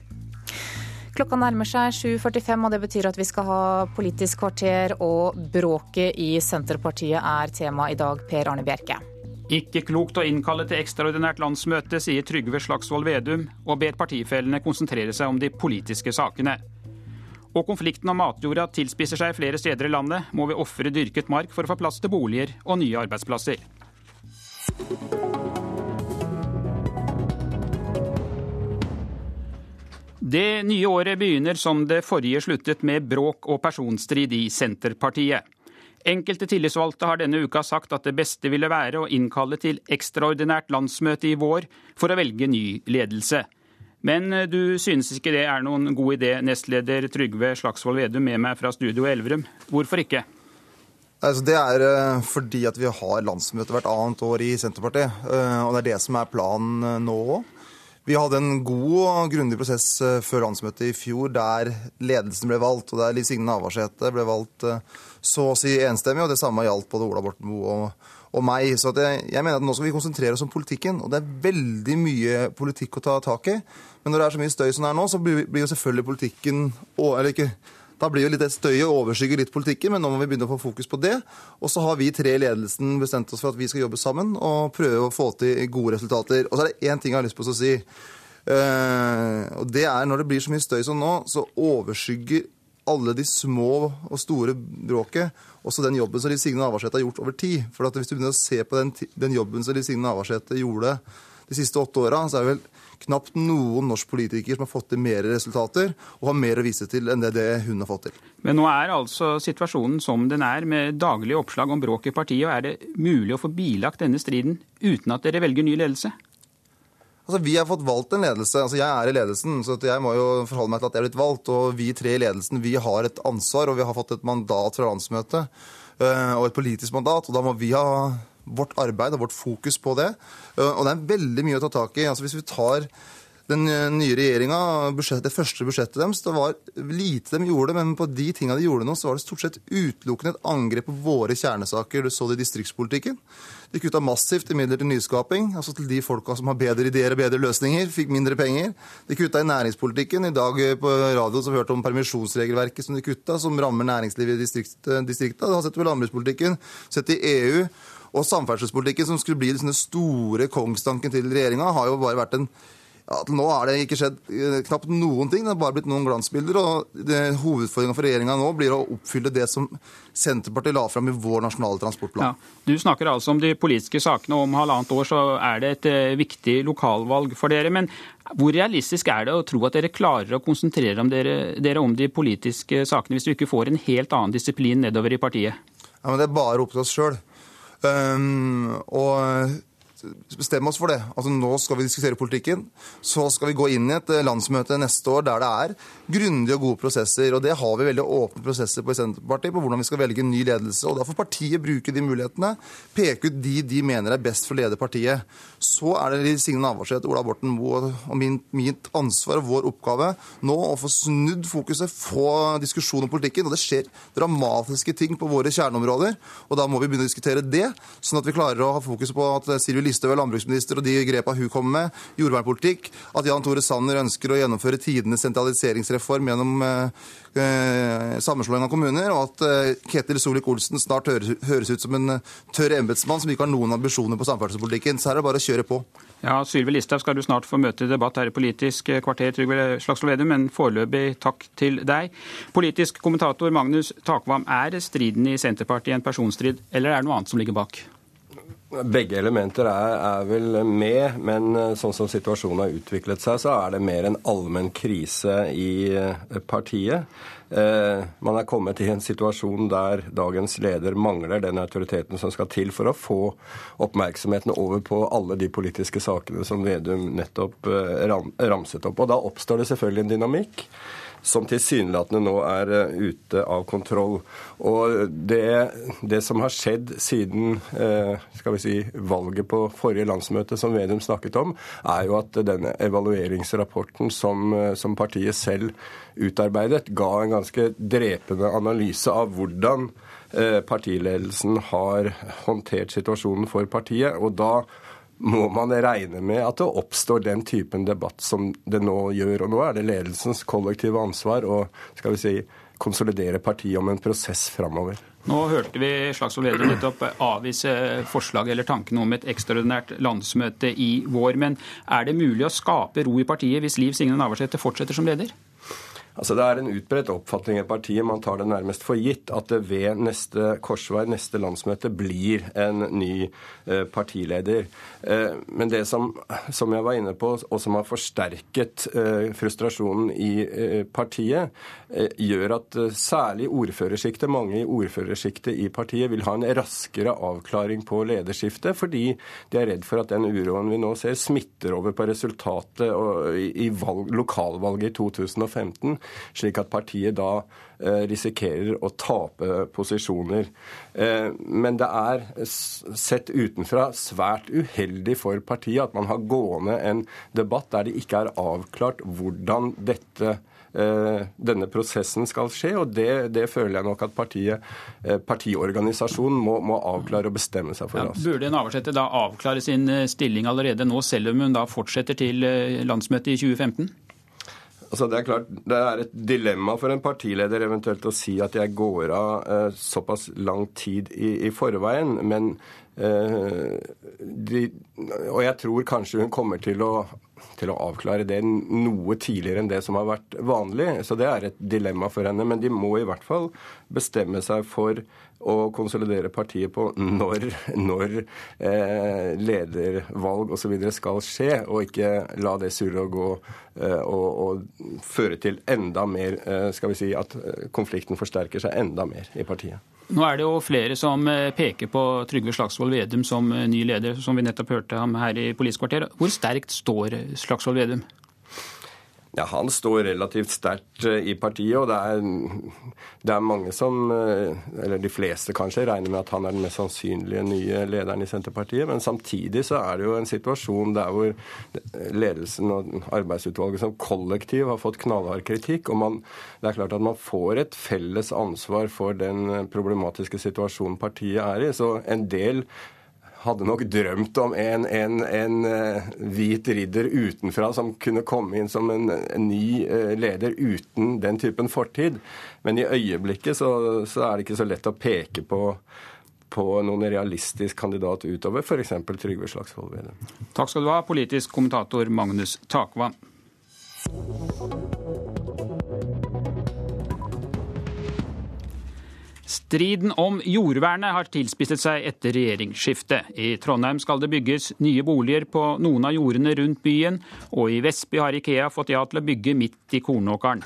Speaker 1: Klokka nærmer seg 7.45, og det betyr at vi skal ha Politisk kvarter, og bråket i Senterpartiet er tema i dag, Per Arne Bjerke.
Speaker 64: Ikke klokt å innkalle til ekstraordinært landsmøte, sier Trygve Slagsvold Vedum, og ber partifellene konsentrere seg om de politiske sakene. Og konflikten om matjorda tilspisser seg flere steder i landet, må vi ofre dyrket mark for å få plass til boliger og nye arbeidsplasser. Det nye året begynner som det forrige sluttet, med bråk og personstrid i Senterpartiet. Enkelte tillitsvalgte har denne uka sagt at det beste ville være å innkalle til ekstraordinært landsmøte i vår for å velge ny ledelse. Men eh, du synes ikke det er noen god idé, nestleder Trygve Slagsvold Vedum med meg fra Studio Elverum. Hvorfor ikke?
Speaker 65: Altså, det er eh, fordi at vi har landsmøte hvert annet år i Senterpartiet. Eh, og det er det som er planen nå òg. Vi hadde en god og grundig prosess før landsmøtet i fjor, der ledelsen ble valgt, og der Liv Signe Navarsete ble valgt så å si enstemmig, og det samme gjaldt både Ola Borten Moe og, og, meg. Så jeg, jeg, mener at nå skal vi konsentrere oss om politikken, og det er veldig mye politikk å ta tak i. Men når det er så mye støy som det er nå, så blir, blir jo selvfølgelig politikken Eller ikke da blir jo litt støy og overskygger litt politikken, men nå må vi begynne å få fokus på det. Og så har vi tre i ledelsen bestemt oss for at vi skal jobbe sammen og prøve å få til gode resultater. Og så er det én ting jeg har lyst på å si. Uh, og det er Når det blir så mye støy som nå, så overskygger alle de små og store bråket, også den jobben som Liv Signe Navarsete har gjort over tid. For Hvis du begynner å se på den, den jobben som Liv Signe Navarsete gjorde de siste åtte åra, så er det vel knapt noen norsk politiker som har fått til mer resultater og har mer å vise til enn det, det hun har fått til.
Speaker 64: Men nå er altså situasjonen som den er, med daglige oppslag om bråk i partiet. og Er det mulig å få bilagt denne striden uten at dere velger ny ledelse?
Speaker 65: Altså, Vi har fått valgt en ledelse. altså Jeg er i ledelsen, så jeg må jo forholde meg til at jeg er blitt valgt. Og vi tre i ledelsen vi har et ansvar, og vi har fått et mandat fra landsmøtet. Øh, og et politisk mandat. og Da må vi ha vårt arbeid og vårt fokus på det. Øh, og det er veldig mye å ta tak i. altså Hvis vi tar den øh, nye regjeringa, det første budsjettet deres, det var lite de gjorde, men på de tinga de gjorde nå, så var det stort sett utelukkende et angrep på våre kjernesaker. Du så det i distriktspolitikken. De kutta massivt i midler til nyskaping, altså til de folka som har bedre ideer og bedre løsninger, fikk mindre penger. De kutta i næringspolitikken. I dag på radio så har vi hørt om permisjonsregelverket som de kutta, som rammer næringslivet i distrikta. Det har sett på landbrukspolitikken, sett i EU. Og samferdselspolitikken, som skulle bli den store kongstanken til regjeringa, har jo bare vært en ja, nå har det ikke skjedd eh, knapt noen ting. Det har bare blitt noen glansbilder. og Hovedutfordringa for regjeringa nå blir å oppfylle det som Senterpartiet la fram i vår nasjonale transportplan.
Speaker 64: Ja, du snakker altså om de politiske sakene. Om halvannet år så er det et uh, viktig lokalvalg for dere. Men hvor realistisk er det å tro at dere klarer å konsentrere dere, dere, om de politiske sakene, hvis du ikke får en helt annen disiplin nedover i partiet?
Speaker 65: Ja, men Det er bare opp til oss sjøl. Um, og
Speaker 66: bestemme oss for det. Altså Nå skal vi diskutere politikken. Så skal vi gå inn i et eh, landsmøte neste år der det er grundige og gode prosesser. Og det har vi veldig åpne prosesser på i Senterpartiet, på hvordan vi skal velge ny ledelse. Og Da får partiet bruke de mulighetene, peke ut de de mener er best for å lede partiet. Så er det Signe Navarsete, Ola Borten Moe og min, mitt ansvar og vår oppgave nå å få snudd fokuset, få diskusjon om politikken. Og det skjer dramatiske ting på våre kjerneområder. Og da må vi begynne å diskutere det, sånn at vi klarer å ha fokus på at Sylvi Listhaug er landbruksminister og de grepa hun kommer med, jordvernpolitikk, at Jan Tore Sanner ønsker å gjennomføre tidenes sentraliseringsreform gjennom eh, eh, sammenslåing av kommuner, og at eh, Ketil Solvik-Olsen snart høres, høres, ut som en tørr embetsmann som ikke har noen ambisjoner på samferdselspolitikken. Så her er det bare å kjøre på.
Speaker 64: Ja, Sylvi Listhaug skal du snart få møte i debatt her i Politisk kvarter, Trygve Slagsvold Vedum, men foreløpig takk til deg. Politisk kommentator Magnus Takvam, er striden i Senterpartiet en personstrid, eller er det noe annet som ligger bak?
Speaker 67: Begge elementer er, er, vel med, men eh, sånn som situasjonen har utviklet seg, så er det mer en allmenn krise i eh, partiet. Eh, man er kommet i en situasjon der dagens leder mangler den autoriteten som skal til for å få oppmerksomheten over på alle de politiske sakene som Vedum nettopp eh, ram, ramset opp. Og da oppstår det selvfølgelig en dynamikk som tilsynelatende nå er eh, ute av kontroll. Og det, det som har skjedd siden eh, skal vi si, valget på forrige landsmøte, som Vedum snakket om, er jo at denne evalueringsrapporten som, eh, som partiet selv utarbeidet, ga en ganske drepende analyse av hvordan partiledelsen har håndtert situasjonen for partiet. og da må man regne med at det oppstår den typen debatt som det nå gjør. Og nå er det ledelsens kollektive ansvar å skal vi si, konsolidere partiet om en prosess framover.
Speaker 64: Nå hørte vi Slagsvold Vedum nettopp avvise forslaget eller tankene om et ekstraordinært landsmøte i vår. Men er det mulig å skape ro i partiet hvis Liv Signe Navarsete fortsetter som leder?
Speaker 67: Altså Det er en utbredt oppfatning i partiet, man tar det nærmest for gitt, at det ved neste korsvei, neste landsmøte, blir en ny eh, partileder. Eh, men det som, som, jeg var inne på, og som har forsterket eh, frustrasjonen i partiet, gjør at særlig ordførersjiktet, mange i ordførersjiktet i partiet, vil ha en raskere avklaring på lederskiftet, fordi de er redd for at den uroen vi nå ser, smitter over på resultatet i valg, lokalvalget i 2015 slik at partiet da eh, risikerer å tape posisjoner. Eh, men det er sett utenfra svært uheldig for partiet at man har gående en debatt der det ikke er avklart hvordan dette eh, denne prosessen skal skje, og det, det føler jeg nok at partiet, partiorganisasjonen må, må, avklare og bestemme seg for. Ja,
Speaker 64: burde Navarsete da avklare sin stilling allerede nå, selv om hun da fortsetter til landsmøtet i 2015?
Speaker 67: Altså det er klart, det er et dilemma for en partileder eventuelt å si at jeg går av eh, såpass lang tid i, i forveien. Men eh, de, Og jeg tror kanskje hun kommer til å, til å, avklare det noe tidligere enn det som har vært vanlig. Så det er et dilemma for henne. Men de må i hvert fall bestemme seg for å konsolidere partiet på når, når eh, ledervalg osv. skal skje, og ikke la det surre og gå eh, og, og, føre til enda mer eh, Skal vi si at eh, konflikten forsterker seg enda mer i partiet.
Speaker 64: Nå er det jo flere som eh, peker på Trygve Slagsvold Vedum som eh, ny leder, som vi nettopp hørte ham her i Politisk kvarter. Hvor sterkt står Slagsvold Vedum?
Speaker 67: Ja, Han står relativt sterkt eh, i partiet, og det er, det er, mange som, eh, eller de fleste kanskje, regner med at han er den mest sannsynlige nye lederen i Senterpartiet. Men samtidig så er det jo en situasjon der hvor ledelsen og arbeidsutvalget som kollektiv har fått knallhard kritikk. Og man, det er klart at man får et felles ansvar for den problematiske situasjonen partiet er i. Så en del hadde nok drømt om en, en, en uh, hvit ridder utenfra som kunne komme inn som en, ny uh, leder uten den typen fortid. Men i øyeblikket så, så, er det ikke så lett å peke på, på noen realistisk kandidat utover f.eks. Trygve Slagsvold Vedum.
Speaker 64: Takk skal du ha, politisk kommentator Magnus Takvam. Striden om jordvernet har tilspisset seg etter regjeringsskiftet. I Trondheim skal det bygges nye boliger på noen av jordene rundt byen, og i Vestby har Ikea fått ja til å bygge midt i kornåkeren.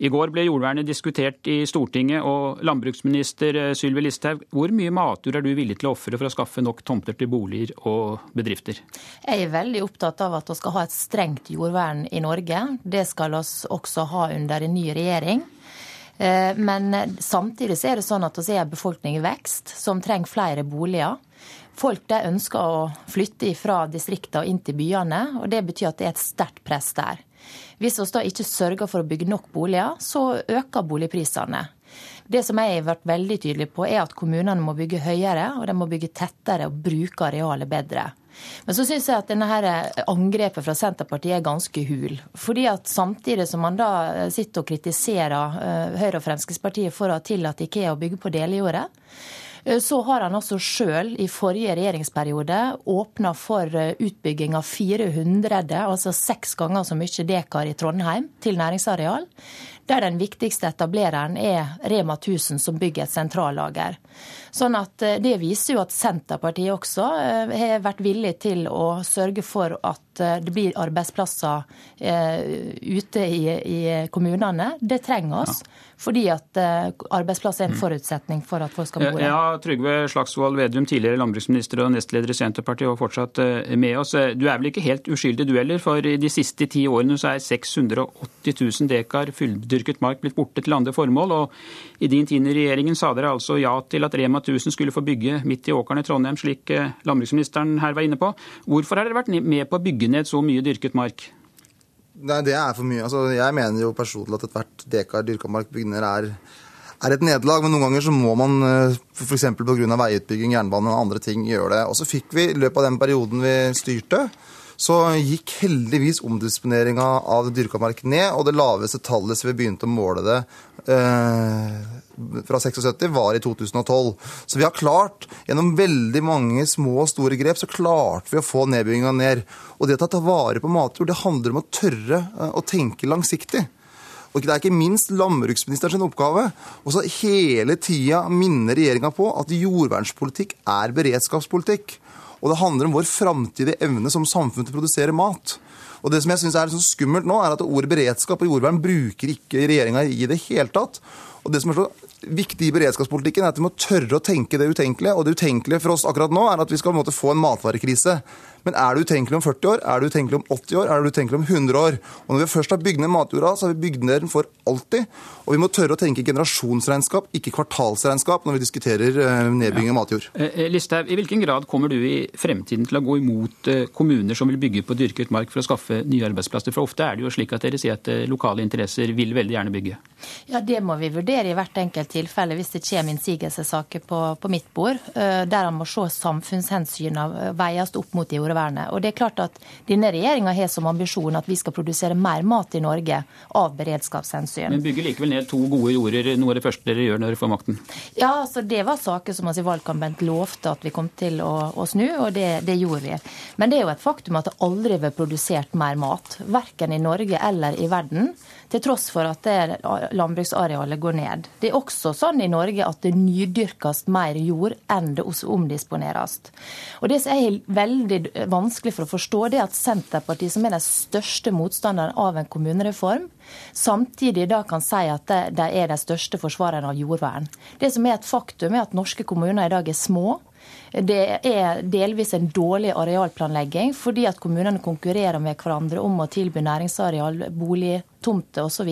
Speaker 64: I går ble jordvernet diskutert i Stortinget, og landbruksminister Sylvi Listhaug, hvor mye matjord er du villig til å ofre for å skaffe nok tomter til boliger og bedrifter?
Speaker 68: Jeg er veldig opptatt av at vi skal ha et strengt jordvern i Norge. Det skal vi også ha under en ny regjering. Eh, men samtidig er det sånn at vi er en befolkning i vekst som trenger flere boliger. Folk de ønsker å flytte fra distriktene og inn til byene, og det betyr at det er et sterkt press der. Hvis vi da ikke sørger for å bygge nok boliger, så øker boligprisene. Det som jeg har vært veldig tydelig på, er at kommunene må bygge høyere, og de må bygge tettere og bruke arealet bedre. Men så syns jeg at denne her angrepet fra Senterpartiet er ganske hul. Fordi at samtidig som man da sitter og kritiserer eh, Høyre og Fremskrittspartiet for å ha tillatt Ikea å bygge på delejordet, Eh, så har han altså sjøl i forrige regjeringsperiode åpna for eh, utbygging av 400, altså seks ganger så mye dekar i Trondheim, til næringsareal. Der den viktigste etablereren er Rema 1000, som bygger et sentrallager. Sånn at eh, Det viser jo at Senterpartiet også har vært villig til å sørge for at det blir arbeidsplasser ute i, i kommunene. Det trenger oss. Ja. Fordi at eh, arbeidsplass er en mm. forutsetning for at folk skal bo der.
Speaker 64: Ja, Trygve Slagsvold Vedum, tidligere landbruksminister og nestleder i Senterpartiet, og fortsatt eh, med oss. Du er vel ikke helt uskyldig du heller, for i de siste ti årene så er 680 000 dekar fulldyrket mark blitt borte til andre formål. og I din tid i regjeringen sa dere altså ja til at Rema 1000 skulle få bygge midt i åkeren i Trondheim, slik eh, landbruksministeren her var inne på. Hvorfor har dere vært med på å bygge ned så mye dyrket mark?
Speaker 66: Nei, det er for mye. Altså, jeg mener jo personlig at ethvert dekar dyrka mark bygner er, er et nederlag. Men noen ganger så må man eh, f.eks. pga. veiutbygging, jernbane og andre ting gjøre det. Og så fikk vi i løpet av den perioden vi styrte, så gikk heldigvis omdisponeringa av dyrka mark ned. Og det laveste tallet som vi begynte å måle det eh, fra 76 var i 2012. Så vi har klart, gjennom veldig mange små og store grep, så klarte vi å få nedbygginga ned. Og det å ta vare på matjord, det handler om å tørre eh, å tenke langsiktig. Og Det er ikke minst landbruksministerens oppgave å hele tida minne regjeringa på at jordvernspolitikk er beredskapspolitikk. Og det handler om vår framtidige evne som samfunn til å produsere mat. Og det som jeg synes er så skummelt nå, er at ordet beredskap og jordvern bruker ikke regjeringa i det hele tatt. Og det som er så viktig i beredskapspolitikken, er at vi må tørre å tenke det utenkelige. Og det utenkelige for oss akkurat nå er at vi skal måte, få en matvarekrise. Men er det utenkelig om 40 år, er det utenkelig om 80 år, er det utenkelig om 100 år? Og når vi først har bygd ned matjorda, så har vi bygd ned den for alltid. Og vi må tørre å tenke generasjonsregnskap, ikke kvartalsregnskap, når vi diskuterer eh, nedbygging av matjord.
Speaker 64: Ja. Eh, Listhaug, i hvilken grad kommer du i fremtiden til å gå imot eh, kommuner som vil bygge på dyrket mark for å skaffe nye arbeidsplasser? For ofte er det jo slik at dere sier at lokale interesser vil veldig gjerne bygge.
Speaker 68: Ja, det må vi vurdere i hvert enkelt tilfelle hvis det kommer innsigelsessaker på, på mitt bord, der han må se samfunnshensynene veies opp mot jordvernet jordvernet. Og det er klart at Denne regjeringa har som ambisjon at vi skal produsere mer mat i Norge av beredskapshensyn.
Speaker 64: Men bygger likevel ned to gode jorder, noe av det første dere gjør når dere får makten?
Speaker 68: Ja, altså Det var saker som vi i valgkampen lovte at vi kom til å, å snu, og det, det, gjorde vi. Men det er jo et faktum at det aldri har vært produsert mer mat. Verken i Norge eller i verden til tross for at landbruksarealet går ned. Det er også sånn i Norge at det nydyrkes mer jord enn det omdisponeres. Og Det som er veldig vanskelig for å forstå, det er at Senterpartiet, som er den største motstanderen av en kommunereform, samtidig da kan si at de er de største forsvarerne av jordvern. Det som er et faktum, er at norske kommuner i dag er små. Det er delvis en dårlig arealplanlegging, fordi at kommunene konkurrerer med hverandre om å tilby næringsareal, bolig, tomter osv.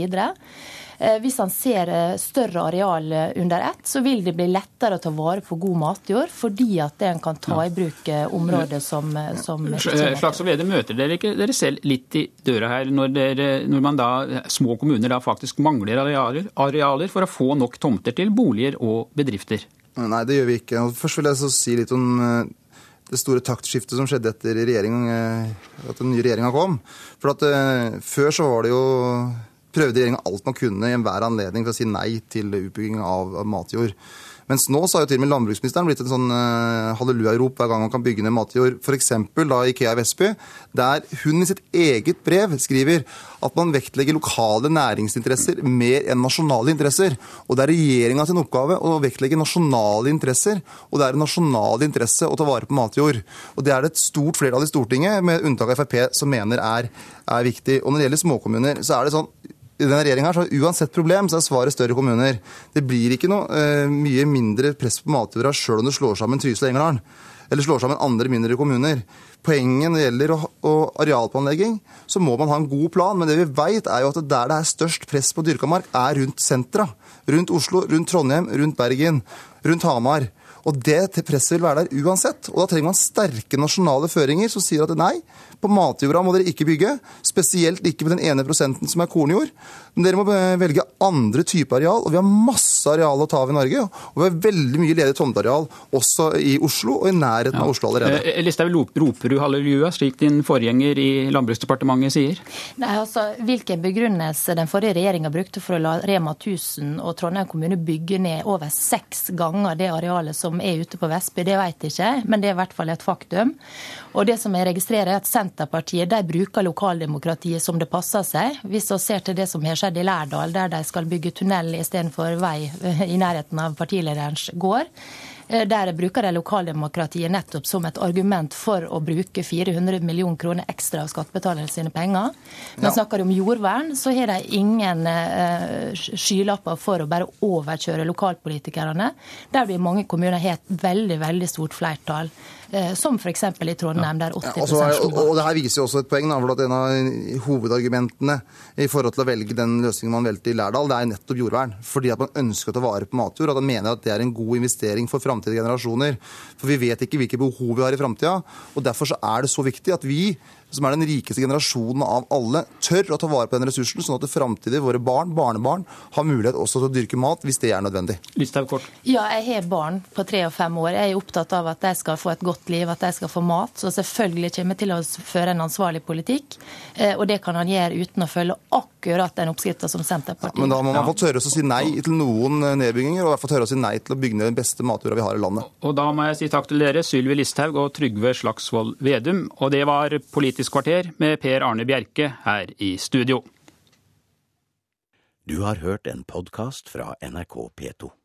Speaker 68: Eh, hvis han ser eh, større areal eh, under ett, så vil det bli lettere å ta vare på god matjord, fordi at en kan ta i bruk områder som, som
Speaker 64: Slagsvold Vedum, møter dere ikke dere selv litt i døra her, når, dere, når man da, små kommuner da faktisk mangler arealer, arealer for å få nok tomter til boliger og bedrifter?
Speaker 66: Nei, det gjør vi ikke. Først vil jeg si litt om eh, det store taktskiftet som skjedde etter eh, at den nye regjeringa kom. For at uh, Før så var det jo prøvde regjeringa alt man kunne i enhver anledning for å si nei til utbygging av, matjord. Mens nå så har jo til og med landbruksministeren blitt en sånn uh, hallelujarop hver gang man kan bygge ned matjord. F.eks. da Ikea i Vestby, der hun i sitt eget brev skriver at man vektlegger lokale næringsinteresser mer enn nasjonale interesser. Og det er regjeringa sin oppgave å vektlegge nasjonale interesser, og det er en nasjonal interesse å ta vare på matjord. Og det er det et stort flertall i Stortinget, med unntak av Frp, som mener er, er viktig. Og når det gjelder småkommuner, så er det sånn i denne regjeringa så uansett problem, så er svaret større kommuner. Det blir ikke noe uh, mye mindre press på matjorda sjøl om du slår sammen Trysil og Engerdal. Eller slår sammen andre mindre kommuner. Poenget når det gjelder arealplanlegging, så må man ha en god plan. Men det vi vet er jo at der det er størst press på dyrka mark, er rundt sentra. Rundt Oslo, rundt Trondheim, rundt Bergen, rundt Hamar. Og det presset vil være der uansett. Og da trenger man sterke nasjonale føringer som sier at nei, på matjorda må dere ikke bygge. Spesielt ikke med den ene prosenten som er kornjord. Men dere må velge andre typer areal. Og vi har masse areal å ta av i Norge. Og vi har veldig mye ledig tomteareal også i Oslo og i nærheten ja. av Oslo allerede.
Speaker 64: Eh, Listhaug, roper du halleluja, slik din forgjenger i Landbruksdepartementet sier?
Speaker 68: Nei, altså, Hvilken begrunnelse den forrige regjeringa brukte for å la Rema 1000 og Trondheim kommune bygge ned over seks ganger det arealet som er ute på Vestby, det vet jeg ikke, men det er i hvert fall et faktum. Og det som jeg registrerer, er at Senterpartiet de bruker lokaldemokratiet som det passer seg. Hvis vi ser til det som har skjedd i Lærdal, der de skal bygge tunnel istedenfor vei i nærheten av partilederens gård. Eh, der bruker de lokaldemokratiet nettopp som et argument for å bruke 400 millioner kroner ekstra av skattebetalerne sine penger. Men ja. snakker de om jordvern, så har de ingen uh, skylapper for å bare overkjøre lokalpolitikerne. Der vi i mange kommuner har et veldig, veldig stort flertall. Eh, som f.eks. i Trondheim, der 80 ja,
Speaker 66: også, og, og det her viser jo også et poeng, da, for at En av hovedargumentene i forhold til å velge den løsningen man valgte i Lærdal, det er nettopp jordvern. Fordi at man ønsker å ta vare på matjord. At man mener at det er en god investering for framtidige generasjoner. For vi vet ikke hvilke behov vi har i framtida. Derfor så er det så viktig at vi som er den rikeste generasjonen av alle, tør å ta vare på den ressursen, sånn at det framtidig våre barn, barnebarn, har mulighet også til å dyrke mat hvis det er nødvendig.
Speaker 64: kort.
Speaker 68: Ja, jeg har barn på tre og fem år. Jeg er opptatt av at de skal få et godt liv, at de skal få mat. Så selvfølgelig kommer jeg til å føre en ansvarlig politikk. Eh, og det kan han gjøre uten å følge akkurat den oppskrifta som Senterpartiet
Speaker 66: ja, Men da må man få tørre å si nei til noen eh, nedbygginger, og i hvert fall tørre å si nei til å bygge ned den beste matjorda vi har i landet.
Speaker 64: Og da må jeg si takk til dere, Sylvi Listhaug og Trygve Slagsvold Vedum. Og det var politisk Politisk kvarter med Per Arne Bjerke her i studio.
Speaker 69: Du har hørt en podkast fra NRK P2.